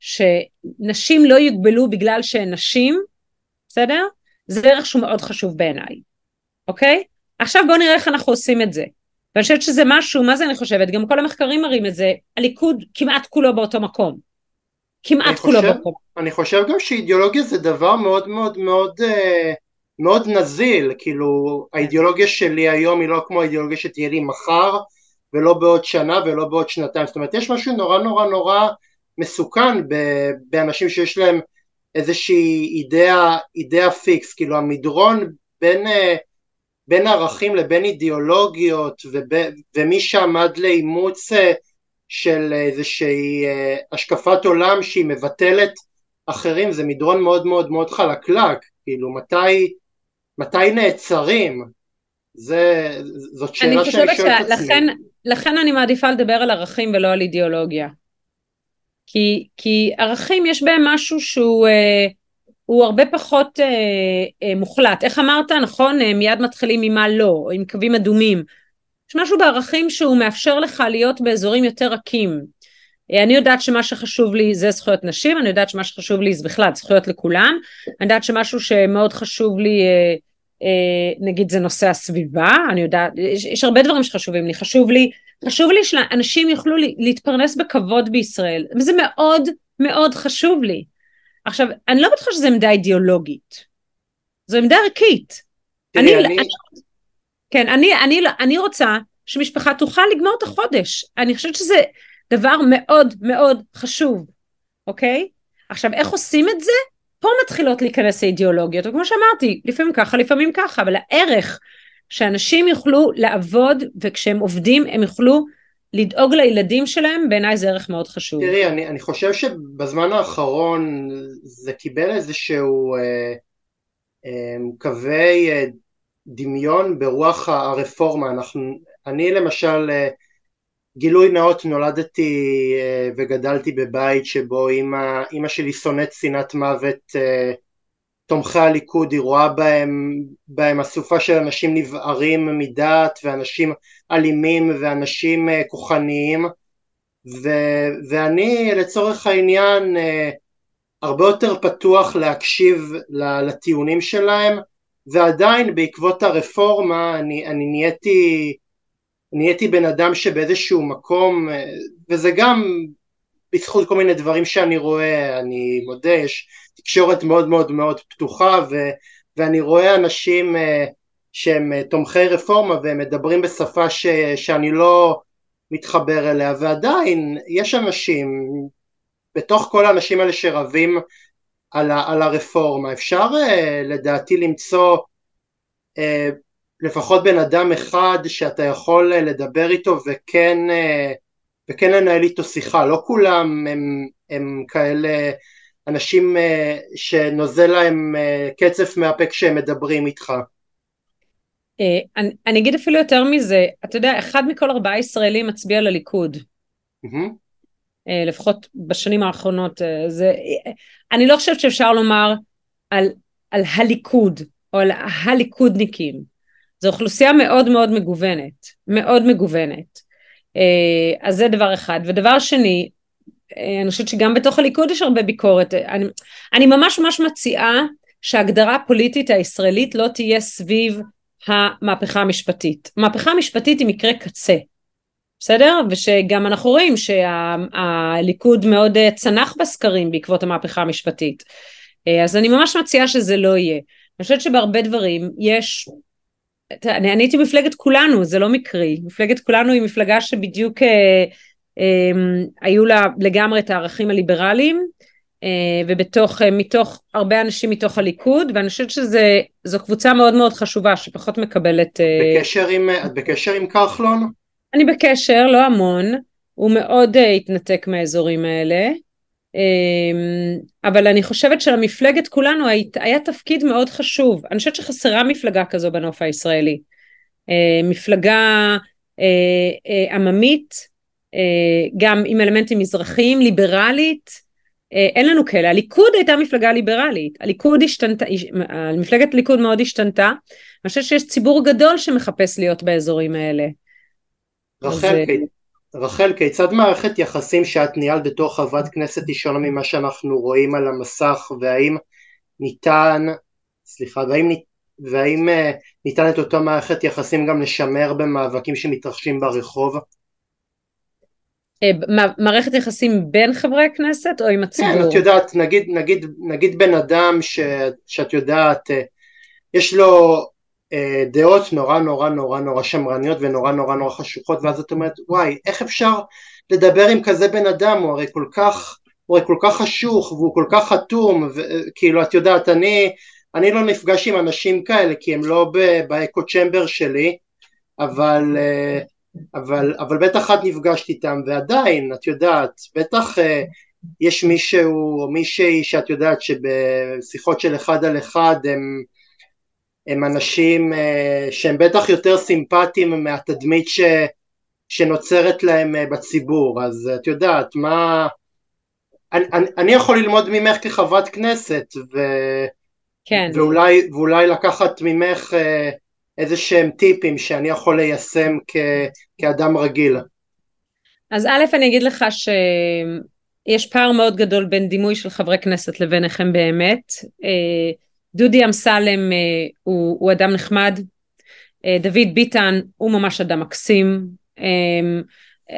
שנשים לא יוגבלו בגלל שהן נשים, בסדר? זה ערך שהוא מאוד חשוב בעיניי, אוקיי? עכשיו בואו נראה איך אנחנו עושים את זה. ואני חושבת שזה משהו, מה זה אני חושבת? גם כל המחקרים מראים את זה, הליכוד כמעט כולו באותו מקום. כמעט כולו באותו מקום. אני חושב גם שאידיאולוגיה זה דבר מאוד מאוד מאוד אה, מאוד נזיל, כאילו האידיאולוגיה שלי היום היא לא כמו האידיאולוגיה שתהיה לי מחר ולא בעוד שנה ולא בעוד שנתיים, זאת אומרת יש משהו נורא נורא נורא מסוכן באנשים שיש להם איזושהי אידאה, אידאה פיקס, כאילו המדרון בין, אה, בין ערכים לבין אידיאולוגיות וב, ומשם עד לאימוץ אה, של איזושהי אה, השקפת עולם שהיא מבטלת אחרים זה מדרון מאוד מאוד מאוד חלקלק, כאילו מתי, מתי נעצרים? זה, זאת שאלה שאני שואל את עצמי. לכן אני מעדיפה לדבר על ערכים ולא על אידיאולוגיה. כי, כי ערכים יש בהם משהו שהוא אה, הוא הרבה פחות אה, אה, מוחלט. איך אמרת, נכון? מיד מתחילים ממה לא, עם קווים אדומים. יש משהו בערכים שהוא מאפשר לך להיות באזורים יותר רכים. אני יודעת שמה שחשוב לי זה זכויות נשים, אני יודעת שמה שחשוב לי זה בכלל זכויות לכולם, אני יודעת שמשהו שמאוד חשוב לי נגיד זה נושא הסביבה, אני יודעת, יש, יש הרבה דברים שחשובים לי, חשוב לי חשוב לי שאנשים יוכלו להתפרנס בכבוד בישראל, וזה מאוד מאוד חשוב לי. עכשיו, אני לא בטוחה שזו עמדה אידיאולוגית, זו עמדה ערכית. אני, אני... אני, כן, אני, אני, אני רוצה שמשפחה תוכל לגמור את החודש. אני חושבת שזה דבר מאוד מאוד חשוב, אוקיי? עכשיו, איך עושים את זה? פה מתחילות להיכנס האידיאולוגיות, וכמו שאמרתי, לפעמים ככה, לפעמים ככה, אבל הערך שאנשים יוכלו לעבוד וכשהם עובדים הם יוכלו לדאוג לילדים שלהם בעיניי זה ערך מאוד חשוב. תראי אני, אני חושב שבזמן האחרון זה קיבל איזשהו אה, אה, קווי אה, דמיון ברוח הרפורמה אנחנו, אני למשל אה, גילוי נאות נולדתי אה, וגדלתי בבית שבו אימא, אימא שלי שונאת שנאת מוות אה, תומכי הליכוד היא רואה בהם, בהם אסופה של אנשים נבערים מדעת ואנשים אלימים ואנשים uh, כוחניים. ו, ואני לצורך העניין הרבה יותר פתוח להקשיב לטיעונים שלהם ועדיין בעקבות הרפורמה אני, אני נהייתי נהייתי בן אדם שבאיזשהו מקום uh, וזה גם בזכות כל מיני דברים שאני רואה אני מודה יש תקשורת מאוד מאוד מאוד פתוחה ו, ואני רואה אנשים uh, שהם uh, תומכי רפורמה והם מדברים בשפה ש, שאני לא מתחבר אליה ועדיין יש אנשים בתוך כל האנשים האלה שרבים על, ה, על הרפורמה אפשר לדעתי למצוא לפחות בן אדם אחד שאתה יכול uh, לדבר איתו וכן, uh, וכן לנהל איתו שיחה לא כולם הם, הם כאלה אנשים אה, שנוזל להם אה, קצף מהפה כשהם מדברים איתך. אה, אני, אני אגיד אפילו יותר מזה, אתה יודע, אחד מכל ארבעה ישראלים מצביע לליכוד. Mm-hmm. לפחות בשנים האחרונות. זה, אני לא חושבת שאפשר לומר על על הליכוד או על הליכודניקים. זו אוכלוסייה מאוד מאוד מגוונת, מאוד מגוונת. אז זה דבר אחד. ודבר שני, אני חושבת שגם בתוך הליכוד יש הרבה ביקורת. אני, אני ממש ממש מציעה שההגדרה הפוליטית הישראלית לא תהיה סביב המהפכה המשפטית. המהפכה המשפטית היא מקרה קצה, בסדר? ושגם אנחנו רואים שהליכוד שה, מאוד אה, צנח בסקרים בעקבות המהפכה המשפטית. אה, אז אני ממש מציעה שזה לא יהיה. אני חושבת שבהרבה דברים יש, אני, אני הייתי מפלגת כולנו, זה לא מקרי. מפלגת כולנו היא מפלגה שבדיוק אה, אה, היו לה לגמרי את הערכים הליברליים, אה, ובתוך, אה, מתוך הרבה אנשים מתוך הליכוד, ואני חושבת שזו קבוצה מאוד מאוד חשובה שפחות מקבלת... אה, בקשר עם, את בקשר עם כחלון? אני בקשר, לא המון, הוא מאוד התנתק מהאזורים האלה, אבל אני חושבת שלמפלגת כולנו היה תפקיד מאוד חשוב, אני חושבת שחסרה מפלגה כזו בנוף הישראלי, מפלגה עממית, גם עם אלמנטים מזרחיים, ליברלית, אה, אין לנו כאלה, הליכוד הייתה מפלגה ליברלית, הליכוד השתנתה, מפלגת הליכוד מאוד השתנתה, אני חושבת שיש ציבור גדול שמחפש להיות באזורים האלה. רחל, אז... רחל, כיצד מערכת יחסים שאת ניהלת בתור חברת כנסת היא שונה ממה שאנחנו רואים על המסך, והאם ניתן, סליחה, והאם, והאם אה, ניתן את אותה מערכת יחסים גם לשמר במאבקים שמתרחשים ברחוב? אה, מערכת יחסים בין חברי הכנסת או עם הציבור? כן, את יודעת, נגיד, נגיד, נגיד בן אדם ש, שאת יודעת, אה, יש לו דעות נורא נורא נורא נורא שמרניות ונורא נורא נורא חשוכות ואז את אומרת וואי איך אפשר לדבר עם כזה בן אדם? הוא הרי כל כך הוא הרי כל כך חשוך והוא כל כך חתום וכאילו את יודעת אני אני לא נפגש עם אנשים כאלה כי הם לא באקו צ'מבר שלי אבל uh, אבל, אבל בטח את נפגשת איתם ועדיין את יודעת בטח אה, יש מישהו או מישהי שאת יודעת שבשיחות של אחד על אחד הם, הם אנשים אה, שהם בטח יותר סימפטיים מהתדמית ש, שנוצרת להם אה, בציבור אז את יודעת מה אני, אני, יכול ללמוד ממך כחברת כנסת ו, כן. ואולי, ואולי לקחת ממך אה, איזה שהם טיפים שאני יכול ליישם כ, כאדם רגיל? אז א', אני אגיד לך שיש פער מאוד גדול בין דימוי של חברי כנסת לביניכם באמת. אה, דודי אמסלם אה, הוא, הוא אדם נחמד, אה, דוד ביטן הוא ממש אדם מקסים,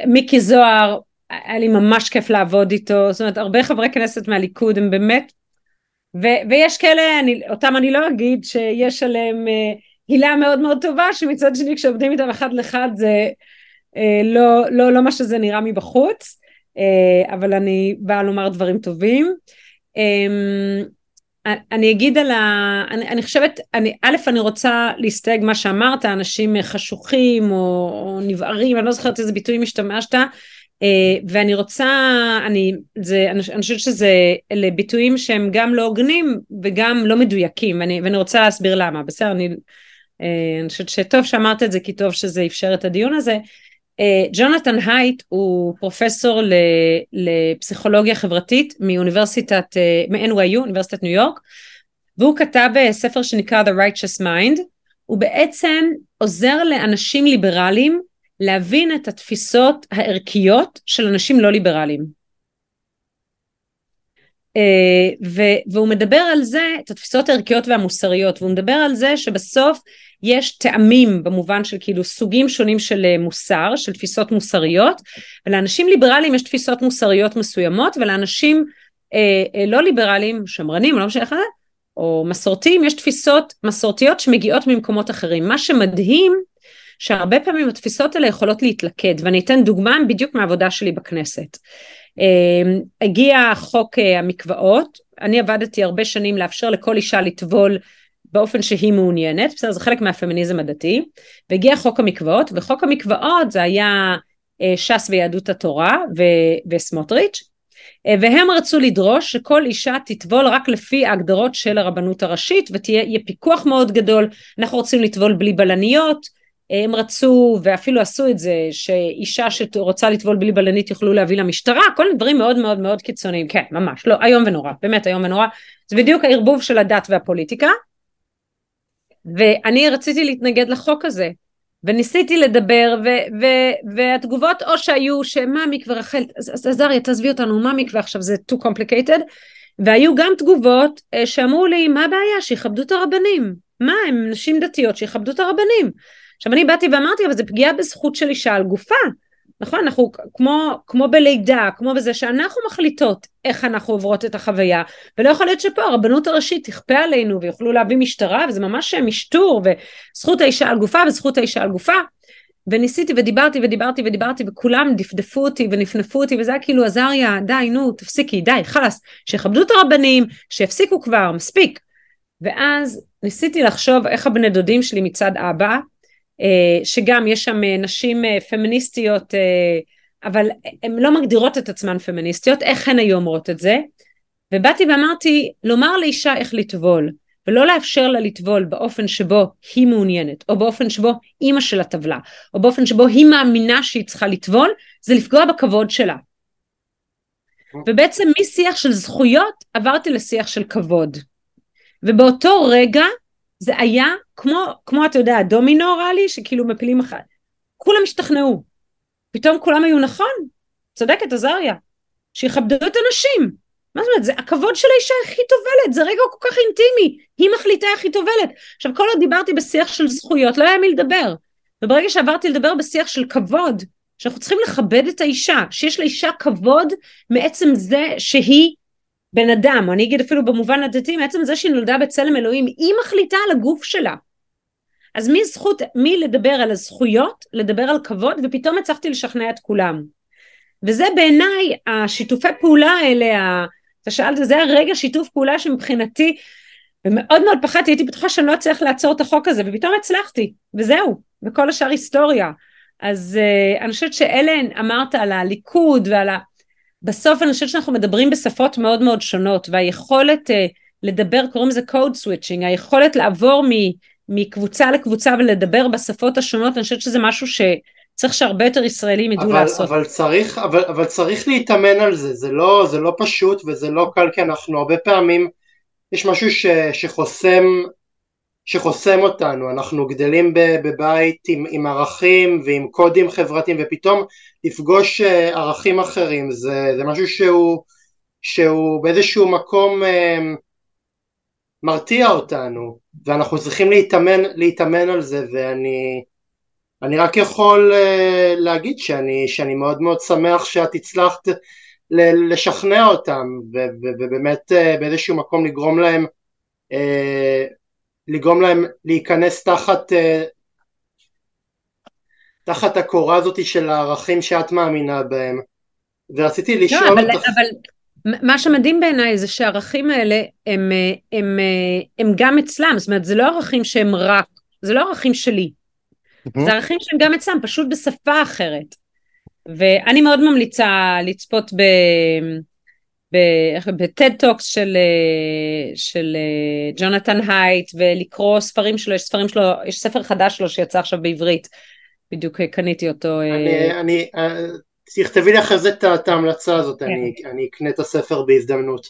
מיקי זוהר, היה לי ממש כיף לעבוד איתו, זאת אומרת הרבה חברי כנסת מהליכוד הם באמת, ו- ויש כאלה, אני, אותם אני לא אגיד שיש עליהם הילה מאוד מאוד טובה שמצד שני כשעובדים איתם אחד לאחד זה אה, לא, לא, לא מה שזה נראה מבחוץ. אה, אבל אני באה לומר דברים טובים. אה, אני אגיד על ה... אני, אני חושבת, אני, א', אני רוצה להסתייג מה שאמרת, אנשים חשוכים או, או נבערים, אני לא זוכרת איזה ביטויים השתמשת, Uh, ואני רוצה, אני, זה, אני, אני חושבת שזה, אלה ביטויים שהם גם לא הוגנים וגם לא מדויקים, ואני, ואני רוצה להסביר למה, בסדר, אני אה, אני חושבת שטוב שאמרת את זה כי טוב שזה אפשר את הדיון הזה. אה, ג'ונתן הייט הוא פרופסור לפסיכולוגיה חברתית מאוניברסיטת, אה, מ-NYU, אוניברסיטת ניו יורק, והוא כתב ספר שנקרא The Righteous Mind, הוא בעצם עוזר לאנשים ליברליים להבין את התפיסות הערכיות של אנשים לא ליברליים. והוא מדבר על זה, את התפיסות הערכיות והמוסריות, והוא מדבר על זה שבסוף יש טעמים במובן של כאילו סוגים שונים של אה, מוסר, של תפיסות מוסריות, ולאנשים ליברליים יש תפיסות מוסריות מסוימות, ולאנשים אה, אה, לא ליברליים, שמרנים, לא משנה איך זה, או מסורתיים, יש תפיסות מסורתיות שמגיעות ממקומות אחרים. מה שמדהים, שהרבה פעמים התפיסות האלה יכולות להתלכד, ואני אתן דוגמה בדיוק מהעבודה שלי בכנסת. אה, הגיע חוק אה, המקוואות, אני עבדתי הרבה שנים לאפשר לכל אישה לטבול באופן שהיא מעוניינת, בסדר, זה חלק מהפמיניזם הדתי, והגיע חוק המקוואות, וחוק המקוואות זה היה אה, ש"ס ויהדות התורה ו- וסמוטריץ', אה, והם רצו לדרוש שכל אישה תטבול רק לפי ההגדרות של הרבנות הראשית, ותהיה פיקוח מאוד גדול, אנחנו רוצים לטבול בלי בלניות, הם רצו ואפילו עשו את זה שאישה שרוצה לטבול בלי בלנית יוכלו להביא למשטרה כל מיני דברים מאוד מאוד מאוד קיצוניים. כן ממש. לא איום ונורא. באמת איום ונורא. זה בדיוק הערבוב של הדת והפוליטיקה. ואני רציתי להתנגד לחוק הזה וניסיתי לדבר ו- ו- והתגובות או שהיו שמה מקווה רחל עזריה תעזבי אותנו מה מקווה עכשיו זה too complicated. והיו גם תגובות אה, שאמרו לי מה הבעיה? שיכבדו את הרבנים. מה הם נשים דתיות שיכבדו את הרבנים עכשיו אני באתי ואמרתי אבל זה פגיעה בזכות של אישה על גופה. נכון אנחנו כמו כמו בלידה כמו בזה שאנחנו מחליטות איך אנחנו עוברות את החוויה ולא יכול להיות שפה הרבנות הראשית תכפה עלינו ויוכלו להביא משטרה וזה ממש משטור וזכות האישה על גופה וזכות האישה על גופה. וניסיתי ודיברתי ודיברתי ודיברתי וכולם דפדפו אותי ונפנפו אותי וזה היה כאילו עזריה די נו תפסיקי די חלאס שיכבדו את הרבנים שיפסיקו כבר מספיק. ואז ניסיתי לחשוב איך הבני דודים שלי מצד אבא שגם יש שם אה, נשים אה, פמיניסטיות אבל הן לא מגדירות את עצמן פמיניסטיות איך הן היו אומרות את זה? ובאתי ואמרתי לומר לאישה איך לטבול ולא לאפשר לה לטבול באופן שבו היא מעוניינת או באופן שבו אימא שלה טבלה או באופן שבו היא מאמינה שהיא צריכה לטבול זה לפגוע בכבוד שלה. ובעצם משיח של זכויות עברתי לשיח של כבוד. ובאותו רגע זה היה כמו, כמו אתה יודע, דומינו רע לי, שכאילו מפילים אחת. כולם השתכנעו. פתאום כולם היו נכון, צודקת עזריה, שיכבדו את הנשים. מה זאת אומרת, זה הכבוד של האישה הכי טובלת, זה רגע כל כך אינטימי, היא מחליטה היא טובלת. עכשיו כל עוד דיברתי בשיח של זכויות, לא היה מי לדבר. וברגע שעברתי לדבר בשיח של כבוד, שאנחנו צריכים לכבד את האישה, שיש לאישה כבוד מעצם זה שהיא בן אדם, או אני אגיד אפילו במובן הדתי, מעצם זה שהיא נולדה בצלם אלוהים, היא מחליטה על הגוף שלה. אז מי זכות, מי לדבר על הזכויות, לדבר על כבוד, ופתאום הצלחתי לשכנע את כולם. וזה בעיניי השיתופי פעולה האלה, אתה שאלת, זה הרגע שיתוף פעולה שמבחינתי, ומאוד מאוד פחדתי, הייתי בטוחה שאני לא אצליח לעצור את החוק הזה, ופתאום הצלחתי, וזהו, וכל השאר היסטוריה. אז uh, אני חושבת שאלה אמרת על הליכוד ועל ה... בסוף אני חושבת שאנחנו מדברים בשפות מאוד מאוד שונות והיכולת uh, לדבר קוראים לזה code switching היכולת לעבור מ, מקבוצה לקבוצה ולדבר בשפות השונות אני חושבת שזה משהו שצריך שהרבה יותר ישראלים ידעו אבל, לעשות. אבל צריך, אבל, אבל צריך להתאמן על זה, זה לא, זה לא פשוט וזה לא קל כי אנחנו הרבה פעמים, יש משהו ש, שחוסם שחוסם אותנו, אנחנו גדלים בבית עם, עם ערכים ועם קודים חברתיים ופתאום לפגוש אה, ערכים אחרים זה, זה משהו שהוא, שהוא באיזשהו מקום אה, מרתיע אותנו ואנחנו צריכים להתאמן, להתאמן על זה ואני אני רק יכול אה, להגיד שאני, שאני מאוד מאוד שמח שאת הצלחת לשכנע אותם ובאמת באיזשהו מקום לגרום להם לגרום להם להיכנס תחת אה, תחת הקורה הזאת של הערכים שאת מאמינה בהם. ורציתי לא, לשאול לא, אבל, אותך אבל מה שמדהים בעיניי זה שהערכים האלה הם, אה, הם, הם, אה, הם גם אצלם. זאת אומרת זה לא ערכים שהם רק זה לא ערכים שלי. זה ערכים שהם גם אצלם פשוט בשפה אחרת. ואני מאוד ממליצה לצפות ב... ב TED Talks של, אה, של ג'ונתן הייט ולקרוא ספרים שלו, יש ספרים שלו, יש ספר חדש שלו שיצא עכשיו בעברית, בדיוק קניתי אותו. אני. אני, תכתבי לי אחרי זה את ההמלצה הזאת, כן. אני, אני אקנה את הספר בהזדמנות.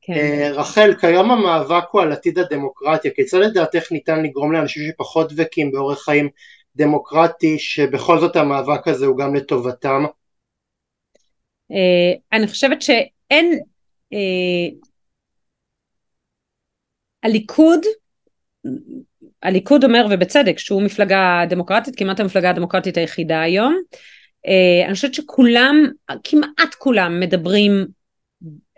כן. רחל, כיום המאבק הוא על עתיד הדמוקרטיה, כיצד לדעתך ניתן לגרום לאנשים שפחות דבקים באורח חיים דמוקרטי, שבכל זאת המאבק הזה הוא גם לטובתם? אני חושבת ש... אין, אה, הליכוד, הליכוד אומר ובצדק שהוא מפלגה דמוקרטית, כמעט המפלגה הדמוקרטית היחידה היום, אה, אני חושבת שכולם, כמעט כולם מדברים,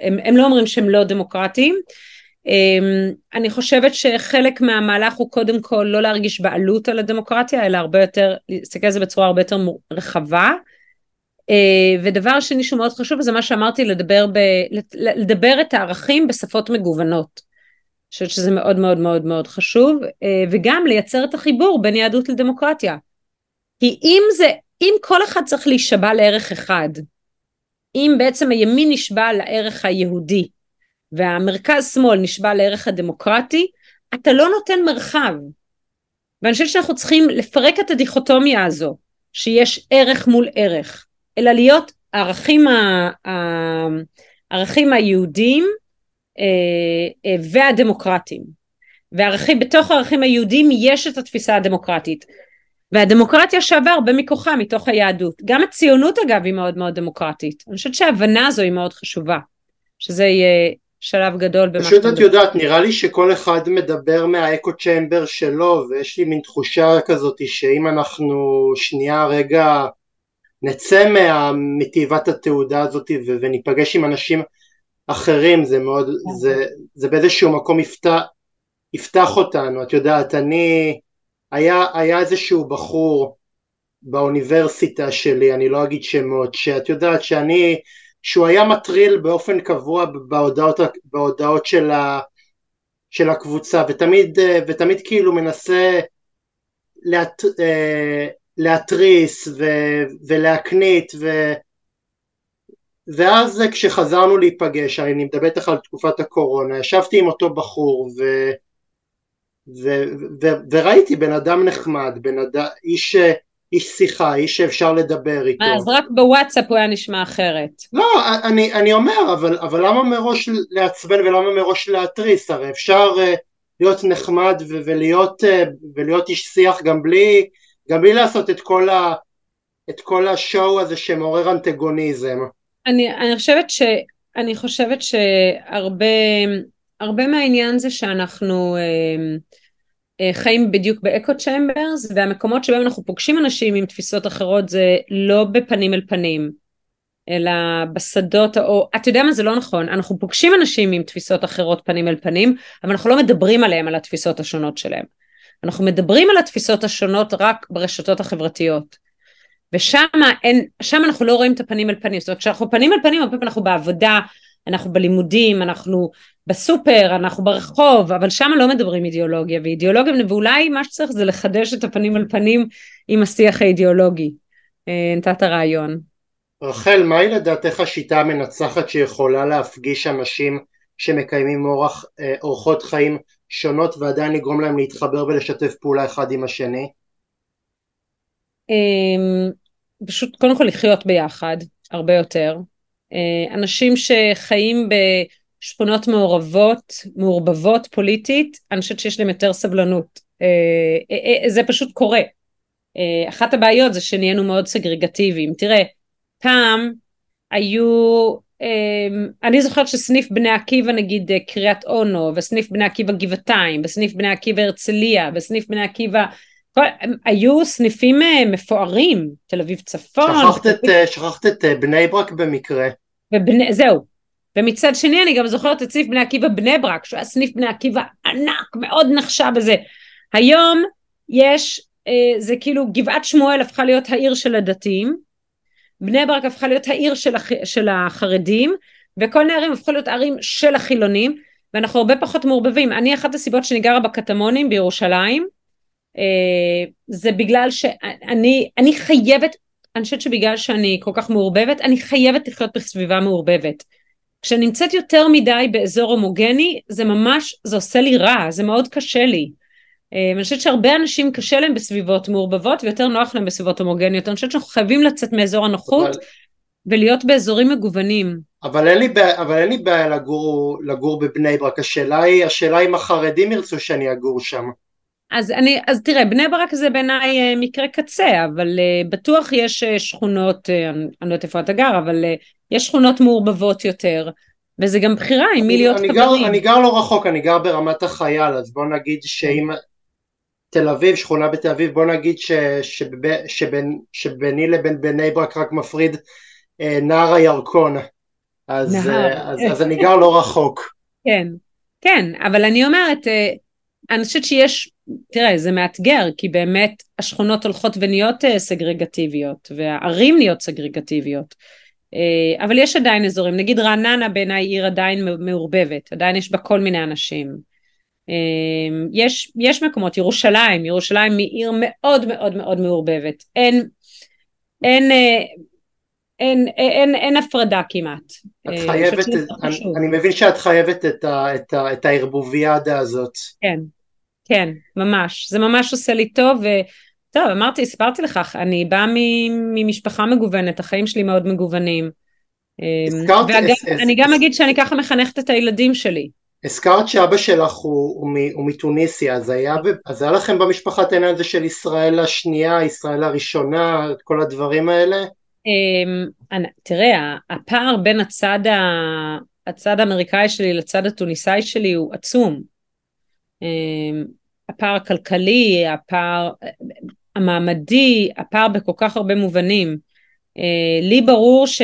הם, הם לא אומרים שהם לא דמוקרטיים, אה, אני חושבת שחלק מהמהלך הוא קודם כל לא להרגיש בעלות על הדמוקרטיה, אלא הרבה יותר, להסתכל על זה בצורה הרבה יותר רחבה. אה, ודבר שני שהוא מאוד חשוב זה מה שאמרתי לדבר, ב, לדבר את הערכים בשפות מגוונות. אני חושבת שזה מאוד מאוד מאוד מאוד חשוב אה, וגם לייצר את החיבור בין יהדות לדמוקרטיה. כי אם זה, אם כל אחד צריך להישבע לערך אחד, אם בעצם הימין נשבע לערך היהודי והמרכז שמאל נשבע לערך הדמוקרטי, אתה לא נותן מרחב. ואני חושבת שאנחנו צריכים לפרק את הדיכוטומיה הזו, שיש ערך מול ערך, אלא להיות הערכים, ה, הערכים היהודיים אה, אה, והדמוקרטיים. וערכים, בתוך הערכים היהודיים יש את התפיסה הדמוקרטית. והדמוקרטיה שווה הרבה מכוחה מתוך היהדות. גם הציונות אגב היא מאוד מאוד דמוקרטית. אני חושבת שההבנה הזו היא מאוד חשובה. שזה יהיה שלב גדול במה פשוט את יודעת, נראה לי שכל אחד מדבר מהאקו צ'מבר שלו, ויש לי מין תחושה כזאת שאם אנחנו שנייה רגע נצא מתיבת התעודה הזאת וניפגש עם אנשים אחרים, זה מאוד, זה, זה באיזשהו מקום יפתח, יפתח אותנו, את יודעת, אני, היה, היה איזשהו בחור באוניברסיטה שלי, אני לא אגיד שמות, שאת יודעת שאני שהוא היה מטריל באופן קבוע בהודעות, בהודעות של, ה, של הקבוצה ותמיד, ותמיד כאילו מנסה להת, אה, להתריס ו, ולהקנית ו, ואז כשחזרנו להיפגש, אני מדבר איתך על תקופת הקורונה, ישבתי עם אותו בחור ו, ו, ו, וראיתי בן אדם נחמד, בן אדם, איש איש שיחה, איש שאפשר לדבר איתו. אז רק בוואטסאפ הוא היה נשמע אחרת. לא, אני, אני אומר, אבל, אבל למה מראש לעצבן ולמה מראש להתריס? הרי אפשר uh, להיות נחמד ו- ולהיות, uh, ולהיות איש שיח גם בלי, גם בלי לעשות את כל, ה, את כל השואו הזה שמעורר אנטגוניזם. אני, אני חושבת ש... אני חושבת שהרבה הרבה מהעניין זה שאנחנו uh, אה, חיים בדיוק באקו צ'מברס והמקומות שבהם אנחנו פוגשים אנשים עם תפיסות אחרות זה לא בפנים אל פנים אלא בשדות או אתה יודע מה? זה לא נכון. אנחנו פוגשים אנשים עם תפיסות אחרות פנים אל פנים אבל אנחנו לא מדברים עליהם על התפיסות השונות שלהם. אנחנו מדברים על התפיסות השונות רק ברשתות החברתיות. ושם אין, שם אנחנו לא רואים את הפנים אל פנים, זאת אומרת כשאנחנו פנים אל פנים הרבה פעמים אנחנו בעבודה, אנחנו בלימודים, אנחנו בסופר, אנחנו ברחוב, אבל שם לא מדברים אידיאולוגיה, ואידיאולוגיה, ואולי מה שצריך זה לחדש את הפנים על פנים עם השיח האידיאולוגי. אה, נתת רעיון. רחל, מהי לדעתך השיטה המנצחת שיכולה להפגיש אנשים שמקיימים אורח, אה, אורחות חיים שונות ועדיין לגרום להם להתחבר ולשתף פעולה אחד עם השני? אמ, פשוט קודם כל לחיות ביחד, הרבה יותר. אה, אנשים שחיים ב... שכונות מעורבות, מעורבבות פוליטית, אני חושבת שיש להם יותר סבלנות. אה, אה, אה, זה פשוט קורה. אחת הבעיות זה שנהיינו מאוד סגרגטיביים. תראה, פעם היו, אני זוכרת שסניף בני עקיבא נגיד קריית אונו, וסניף בני עקיבא גבעתיים, וסניף בני עקיבא הרצליה, וסניף בני עקיבא, כל, היו סניפים מפוארים, תל אביב צפון. שכחת את, שכחת את בני ברק במקרה. ובני, זהו, ומצד שני אני גם זוכרת את סניף בני עקיבא בני ברק, שהוא היה סניף בני עקיבא ענק, מאוד נחשב בזה. היום יש, אה, זה כאילו גבעת שמואל הפכה להיות העיר של הדתיים, בני ברק הפכה להיות העיר של, הח, של החרדים, וכל נערים הפכו להיות ערים של החילונים, ואנחנו הרבה פחות מעורבבים. אני אחת הסיבות שאני גרה בקטמונים בירושלים, אה, זה בגלל שאני אני חייבת, אני חושבת שבגלל שאני כל כך מעורבבת, אני חייבת לחיות בסביבה מעורבבת. כשאני נמצאת יותר מדי באזור הומוגני זה ממש זה עושה לי רע זה מאוד קשה לי. אה, אני חושבת שהרבה אנשים קשה להם בסביבות מעורבבות ויותר נוח להם בסביבות הומוגניות. אני חושבת שאנחנו חייבים לצאת מאזור הנוחות אבל... ולהיות באזורים מגוונים. אבל אין לי בעיה, אבל אין לי בעיה לגור, לגור בבני ברק. השאלה היא השאלה אם החרדים ירצו שאני אגור שם אז אני אז תראה בני ברק זה בעיניי אה, מקרה קצה אבל uh, בטוח יש uh, שכונות אני לא יודעת איפה אתה גר אבל יש שכונות מעורבבות יותר, וזה גם בחירה עם מי להיות. גר, אני גר לא רחוק, אני גר ברמת החייל, אז בוא נגיד שאם תל אביב, שכונה בתל אביב, בוא נגיד ש, שב, שבין, שביני לבין בני ברק רק מפריד אה, נער הירקון, אז, אה, אז, אז אני גר לא רחוק. כן, כן, אבל אני אומרת, אה, אני חושבת שיש, תראה, זה מאתגר, כי באמת השכונות הולכות ונהיות אה, סגרגטיביות, והערים נהיות סגרגטיביות. אה, אבל יש עדיין אזורים, נגיד רעננה בעיניי עיר עדיין מעורבבת, עדיין יש בה כל מיני אנשים. אה, יש, יש מקומות, ירושלים, ירושלים היא עיר מאוד מאוד מאוד מעורבבת, אין, אין, אין, אין, אין, אין הפרדה כמעט. את חייבת, אני, אני מבין שאת חייבת את, ה, את, ה, את הערבוביאדה הזאת. כן, כן, ממש. זה ממש עושה לי טוב, וטוב, אמרתי, סיפרתי לך, אני באה ממשפחה מגוונת, החיים שלי מאוד מגוונים. הזכרת... ואני גם אגיד שאני ככה מחנכת את הילדים שלי. הזכרת שאבא שלך הוא, הוא, הוא מתוניסיה, אז היה, אז היה לכם במשפחה את העניין הזה של ישראל השנייה, ישראל הראשונה, את כל הדברים האלה? אמ, תראה, הפער בין הצד, ה, הצד האמריקאי שלי לצד התוניסאי שלי הוא עצום. אמ, הפער הכלכלי, הפער המעמדי, הפער בכל כך הרבה מובנים. אה, לי ברור ש,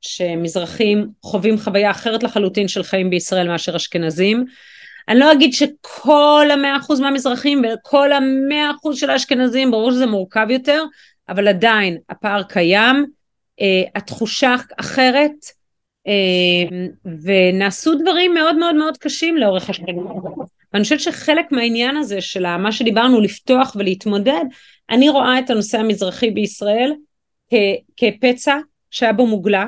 שמזרחים חווים חוויה אחרת לחלוטין של חיים בישראל מאשר אשכנזים. אני לא אגיד שכל המאה אחוז מהמזרחים וכל המאה אחוז של האשכנזים, ברור שזה מורכב יותר, אבל עדיין הפער קיים, התחושה אחרת, uh, ונעשו דברים מאוד מאוד מאוד קשים לאורך השנים. ואני חושבת שחלק מהעניין הזה של מה שדיברנו לפתוח ולהתמודד, אני רואה את הנושא המזרחי בישראל כפצע שהיה בו מוגלה,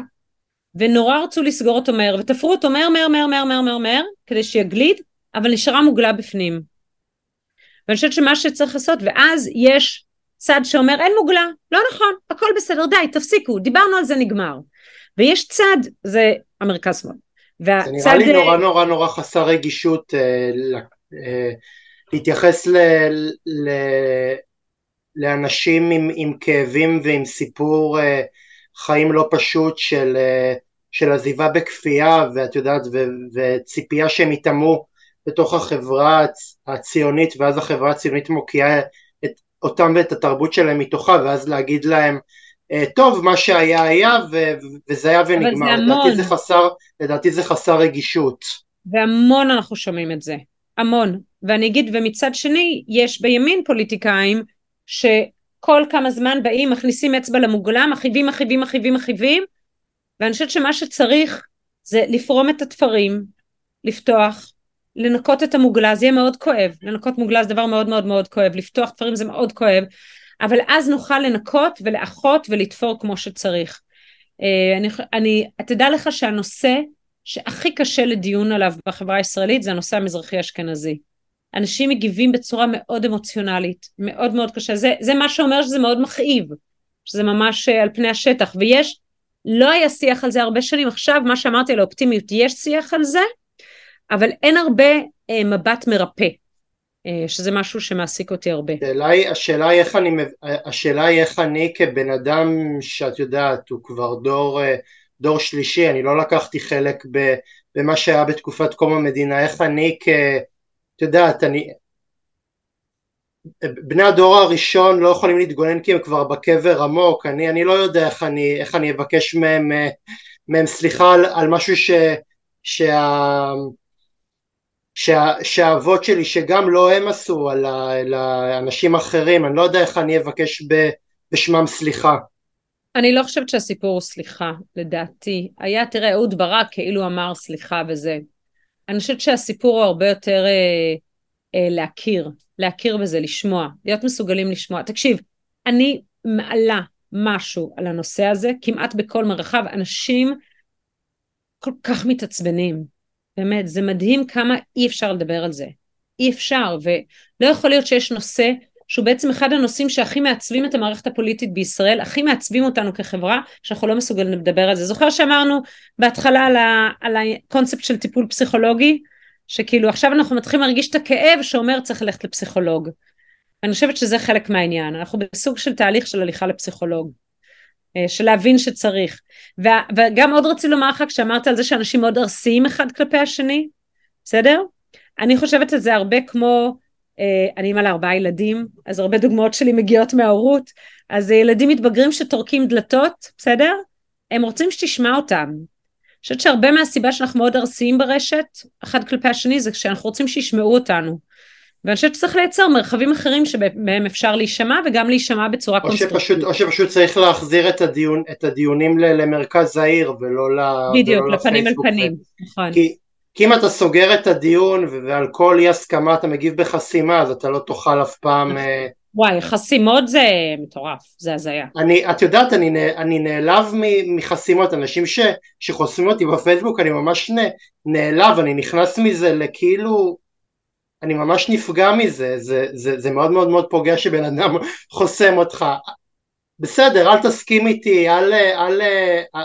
ונורא רצו לסגור אותו מהר, ותפרו אותו מהר מהר מהר מהר מהר מהר מהר, כדי שיגליד, אבל נשארה מוגלה בפנים. ואני חושבת שמה שצריך לעשות, ואז יש צד שאומר אין מוגלה, לא נכון, הכל בסדר, די, תפסיקו, דיברנו על זה, נגמר. ויש צד, זה המרכז שמאל. זה נראה לי נורא נורא נורא חסר רגישות אה, אה, להתייחס ל, ל, לאנשים עם, עם כאבים ועם סיפור uh, חיים לא פשוט של, uh, של עזיבה בכפייה ואת יודעת ו, וציפייה שהם יטמעו בתוך החברה הציונית ואז החברה הציונית מוקיעה אותם ואת התרבות שלהם מתוכה ואז להגיד להם uh, טוב מה שהיה היה וזה היה ונגמר. זה לדעתי זה חסר לדעתי זה חסר רגישות. והמון אנחנו שומעים את זה. המון. ואני אגיד ומצד שני יש בימין פוליטיקאים שכל כמה זמן באים, מכניסים אצבע למוגלה, מכאיבים, מכאיבים, מכאיבים, מכאיבים, ואני חושבת שמה שצריך זה לפרום את התפרים, לפתוח, לנקות את המוגלה, זה יהיה מאוד כואב, לנקות מוגלה זה דבר מאוד מאוד מאוד כואב, לפתוח תפרים זה מאוד כואב, אבל אז נוכל לנקות ולאחות ולתפור כמו שצריך. אה, אני, אני, תדע לך שהנושא שהכי קשה לדיון עליו בחברה הישראלית זה הנושא המזרחי אשכנזי. אנשים מגיבים בצורה מאוד אמוציונלית, מאוד מאוד קשה, זה, זה מה שאומר שזה מאוד מכאיב, שזה ממש אה, על פני השטח, ויש, לא היה שיח על זה הרבה שנים, עכשיו מה שאמרתי על האופטימיות, יש שיח על זה, אבל אין הרבה אה, מבט מרפא, אה, שזה משהו שמעסיק אותי הרבה. השאלה היא, השאלה היא איך אני, השאלה היא איך אני כבן אדם שאת יודעת, הוא כבר דור, אה, דור שלישי, אני לא לקחתי חלק במה שהיה בתקופת קום המדינה, איך אני כ... את יודעת, אני... בני הדור הראשון לא יכולים להתגונן כי הם כבר בקבר עמוק, אני, אני לא יודע איך אני, איך אני אבקש מהם, מהם סליחה על, על משהו ש, שה, שה, שהאבות שלי, שגם לא הם עשו, על אנשים אחרים, אני לא יודע איך אני אבקש ב, בשמם סליחה. אני לא חושבת שהסיפור הוא סליחה, לדעתי. היה, תראה, אהוד ברק כאילו אמר סליחה וזה. אני חושבת שהסיפור הוא הרבה יותר אה, אה, להכיר, להכיר בזה, לשמוע, להיות מסוגלים לשמוע. תקשיב, אני מעלה משהו על הנושא הזה, כמעט בכל מרחב, אנשים כל כך מתעצבנים, באמת, זה מדהים כמה אי אפשר לדבר על זה. אי אפשר, ולא יכול להיות שיש נושא שהוא בעצם אחד הנושאים שהכי מעצבים את המערכת הפוליטית בישראל, הכי מעצבים אותנו כחברה, שאנחנו לא מסוגלים לדבר על זה. זוכר שאמרנו בהתחלה על, ה, על הקונספט של טיפול פסיכולוגי, שכאילו עכשיו אנחנו מתחילים להרגיש את הכאב שאומר צריך ללכת לפסיכולוג. אני חושבת שזה חלק מהעניין, אנחנו בסוג של תהליך של הליכה לפסיכולוג. אה, של להבין שצריך. וגם עוד רציתי לומר לך כשאמרת על זה שאנשים מאוד ארסיים אחד כלפי השני, בסדר? אני חושבת על זה הרבה כמו אה, אני אימא לארבעה ילדים, אז הרבה דוגמאות שלי מגיעות מההורות, אז ילדים מתבגרים שטורקים דלתות, בסדר? הם רוצים שתשמע אותם. אני חושבת שהרבה מהסיבה שאנחנו מאוד ארסיים ברשת, אחד כלפי השני, זה שאנחנו רוצים שישמעו אותנו. ואני חושבת שצריך לייצר מרחבים אחרים שבהם אפשר להישמע וגם להישמע בצורה קונסטרוקטיבית. או שפשוט צריך להחזיר את, הדיון, את הדיונים למרכז העיר ולא, ל, בדיוק, ולא לפנים אל פנים, נכון. כי כי אם אתה סוגר את הדיון ועל כל אי הסכמה אתה מגיב בחסימה אז אתה לא תוכל אף פעם אה, וואי חסימות זה מטורף זה הזיה אני את יודעת אני, אני נעלב מחסימות אנשים ש, שחוסמים אותי בפייסבוק אני ממש נעלב אני נכנס מזה לכאילו אני ממש נפגע מזה, זה, זה, זה מאוד מאוד מאוד פוגע שבן אדם *laughs* חוסם אותך. בסדר, אל תסכים איתי, אל, אל, אל,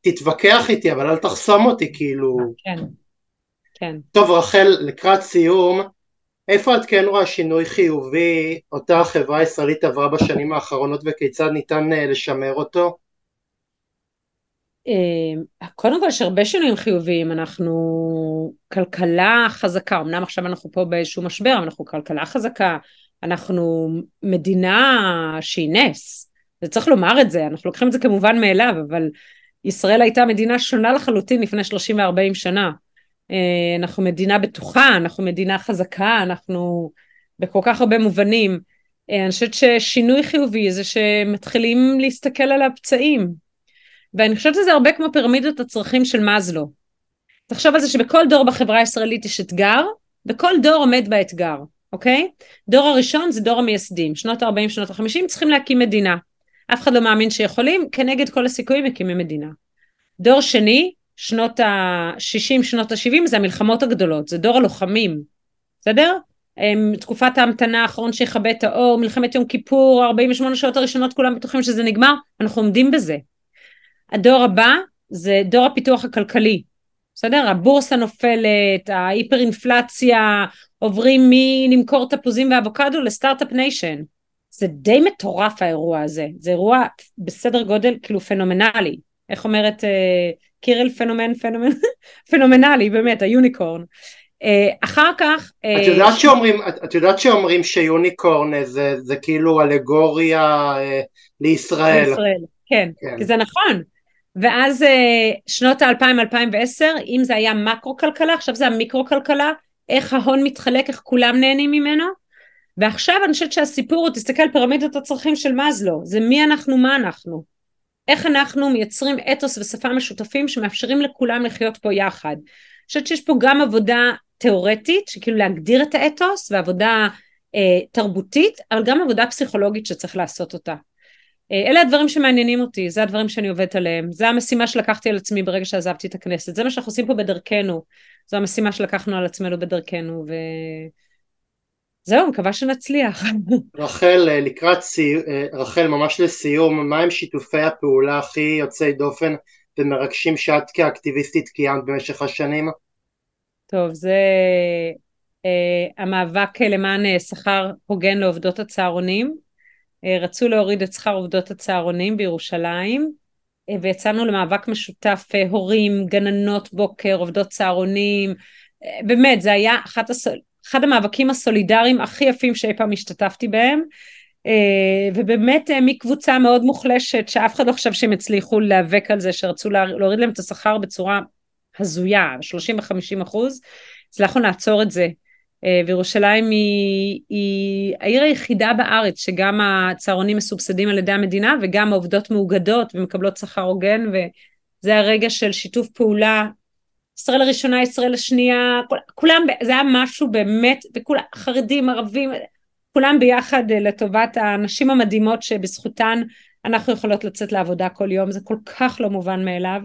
תתווכח איתי, אבל אל תחסום אותי, כאילו... כן, כן. טוב, רחל, לקראת סיום, איפה את כן רואה שינוי חיובי אותה החברה הישראלית עברה בשנים האחרונות וכיצד ניתן אה, לשמר אותו? אה, קודם כל יש הרבה שינויים חיוביים, אנחנו כלכלה חזקה, אמנם עכשיו אנחנו פה באיזשהו משבר, אבל אנחנו כלכלה חזקה, אנחנו מדינה שהיא נס, וצריך לומר את זה, אנחנו לוקחים את זה כמובן מאליו, אבל ישראל הייתה מדינה שונה לחלוטין לפני 30 ו-40 שנה. אה, אנחנו מדינה בטוחה, אנחנו מדינה חזקה, אנחנו בכל כך הרבה מובנים. אה, אני חושבת ששינוי חיובי זה שמתחילים להסתכל על הפצעים. ואני חושבת שזה הרבה כמו פירמידות הצרכים של מאזלו. תחשוב על זה שבכל דור בחברה הישראלית יש אתגר, וכל דור עומד באתגר, אוקיי? דור הראשון זה דור המייסדים, שנות ה-40, שנות ה-50 צריכים להקים מדינה. אף אחד לא מאמין שיכולים, כנגד כל הסיכויים מקימים מדינה. דור שני, שנות ה-60, שנות ה-70 זה המלחמות הגדולות, זה דור הלוחמים, בסדר? תקופת ההמתנה האחרון שיכבה את האור, מלחמת יום כיפור, 48 שעות הראשונות כולם בטוחים שזה נגמר, אנחנו עומדים בזה. הדור הבא זה דור הפיתוח הכלכלי, בסדר? הבורסה נופלת, ההיפר אינפלציה, עוברים מלמכור תפוזים ואבוקדו ל Start-Up Nation. זה די מטורף האירוע הזה, זה אירוע בסדר גודל כאילו פנומנלי. איך אומרת אה, קירל פנומן פנומן *laughs* פנומנלי באמת ה unicorn. אה, אחר כך אה, את יודעת שאומרים את, את יודעת שאומרים ש unicorn זה, זה כאילו אלגוריה לישראל. לישראל כן, כן. כי זה נכון ואז שנות ה-2000-2010 אם זה היה מקרו כלכלה עכשיו זה המיקרו כלכלה איך ההון מתחלק איך כולם נהנים ממנו ועכשיו אני חושבת שהסיפור הוא תסתכל פירמידת הצרכים של מאזלו זה מי אנחנו מה אנחנו איך אנחנו מייצרים אתוס ושפה משותפים שמאפשרים לכולם לחיות פה יחד. אני חושבת שיש פה גם עבודה תיאורטית, שכאילו להגדיר את האתוס, ועבודה אה, תרבותית, אבל גם עבודה פסיכולוגית שצריך לעשות אותה. אה, אלה הדברים שמעניינים אותי, זה הדברים שאני עובדת עליהם, זה המשימה שלקחתי על עצמי ברגע שעזבתי את הכנסת, זה מה שאנחנו עושים פה בדרכנו, זו המשימה שלקחנו על עצמנו בדרכנו, ו... זהו, מקווה שנצליח. *laughs* רחל, אה, לקראת סיום, אה, רחל, ממש לסיום, מה הם שיתופי הפעולה הכי יוצאי דופן ומרגשים שאת כאקטיביסטית קיימת במשך השנים? טוב, זה המאבק למען שכר הוגן לעובדות הצהרונים. Uh, רצו להוריד את שכר עובדות הצהרונים בירושלים, uh, ויצאנו למאבק משותף uh, הורים, גננות בוקר, עובדות צהרונים. באמת, זה היה אחת הס... אחד המאבקים הסולידריים הכי יפים שאי פעם השתתפתי בהם אה, ובאמת אה, מקבוצה מאוד מוחלשת שאף אחד לא חשב שהם הצליחו להיאבק על זה שרצו להוריד להם את השכר בצורה הזויה 30 ו-50 אחוז הצלחנו לעצור את זה אה, וירושלים היא, היא העיר היחידה בארץ שגם הצהרונים מסובסדים על ידי המדינה וגם העובדות מאוגדות ומקבלות שכר הוגן וזה הרגע של שיתוף פעולה ישראל הראשונה, ישראל השנייה, כולם, זה היה משהו באמת, וכולם, חרדים, ערבים, כולם ביחד אה, לטובת הנשים המדהימות שבזכותן אנחנו יכולות לצאת לעבודה כל יום, זה כל כך לא מובן מאליו,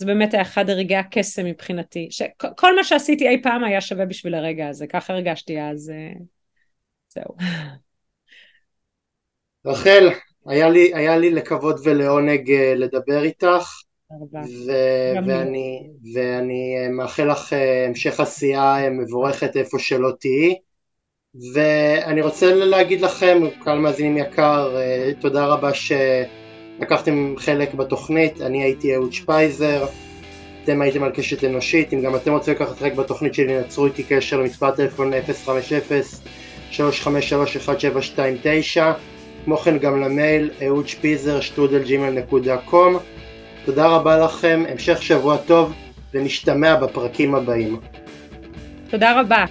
זה באמת היה אחד הרגעי הקסם מבחינתי, שכל מה שעשיתי אי פעם היה שווה בשביל הרגע הזה, ככה הרגשתי אז, אה, זהו. רחל, היה לי, היה לי לכבוד ולעונג אה, לדבר איתך. ו- ואני, ואני אה, מאחל לך המשך עשייה מבורכת איפה שלא תהיי ואני רוצה להגיד לכם, קהל מאזינים יקר, תודה רבה שלקחתם חלק בתוכנית, אני הייתי אהוד שפייזר, אתם הייתם על קשת אנושית, אם גם אתם רוצים לקחת חלק בתוכנית שלי, נצרו איתי קשר למספר הטלפון 050-353-1729, כמו כן גם למייל אהוד שפיזר שטודל ג'ימל נקודה קום תודה רבה לכם, המשך שבוע טוב ונשתמע בפרקים הבאים. תודה רבה.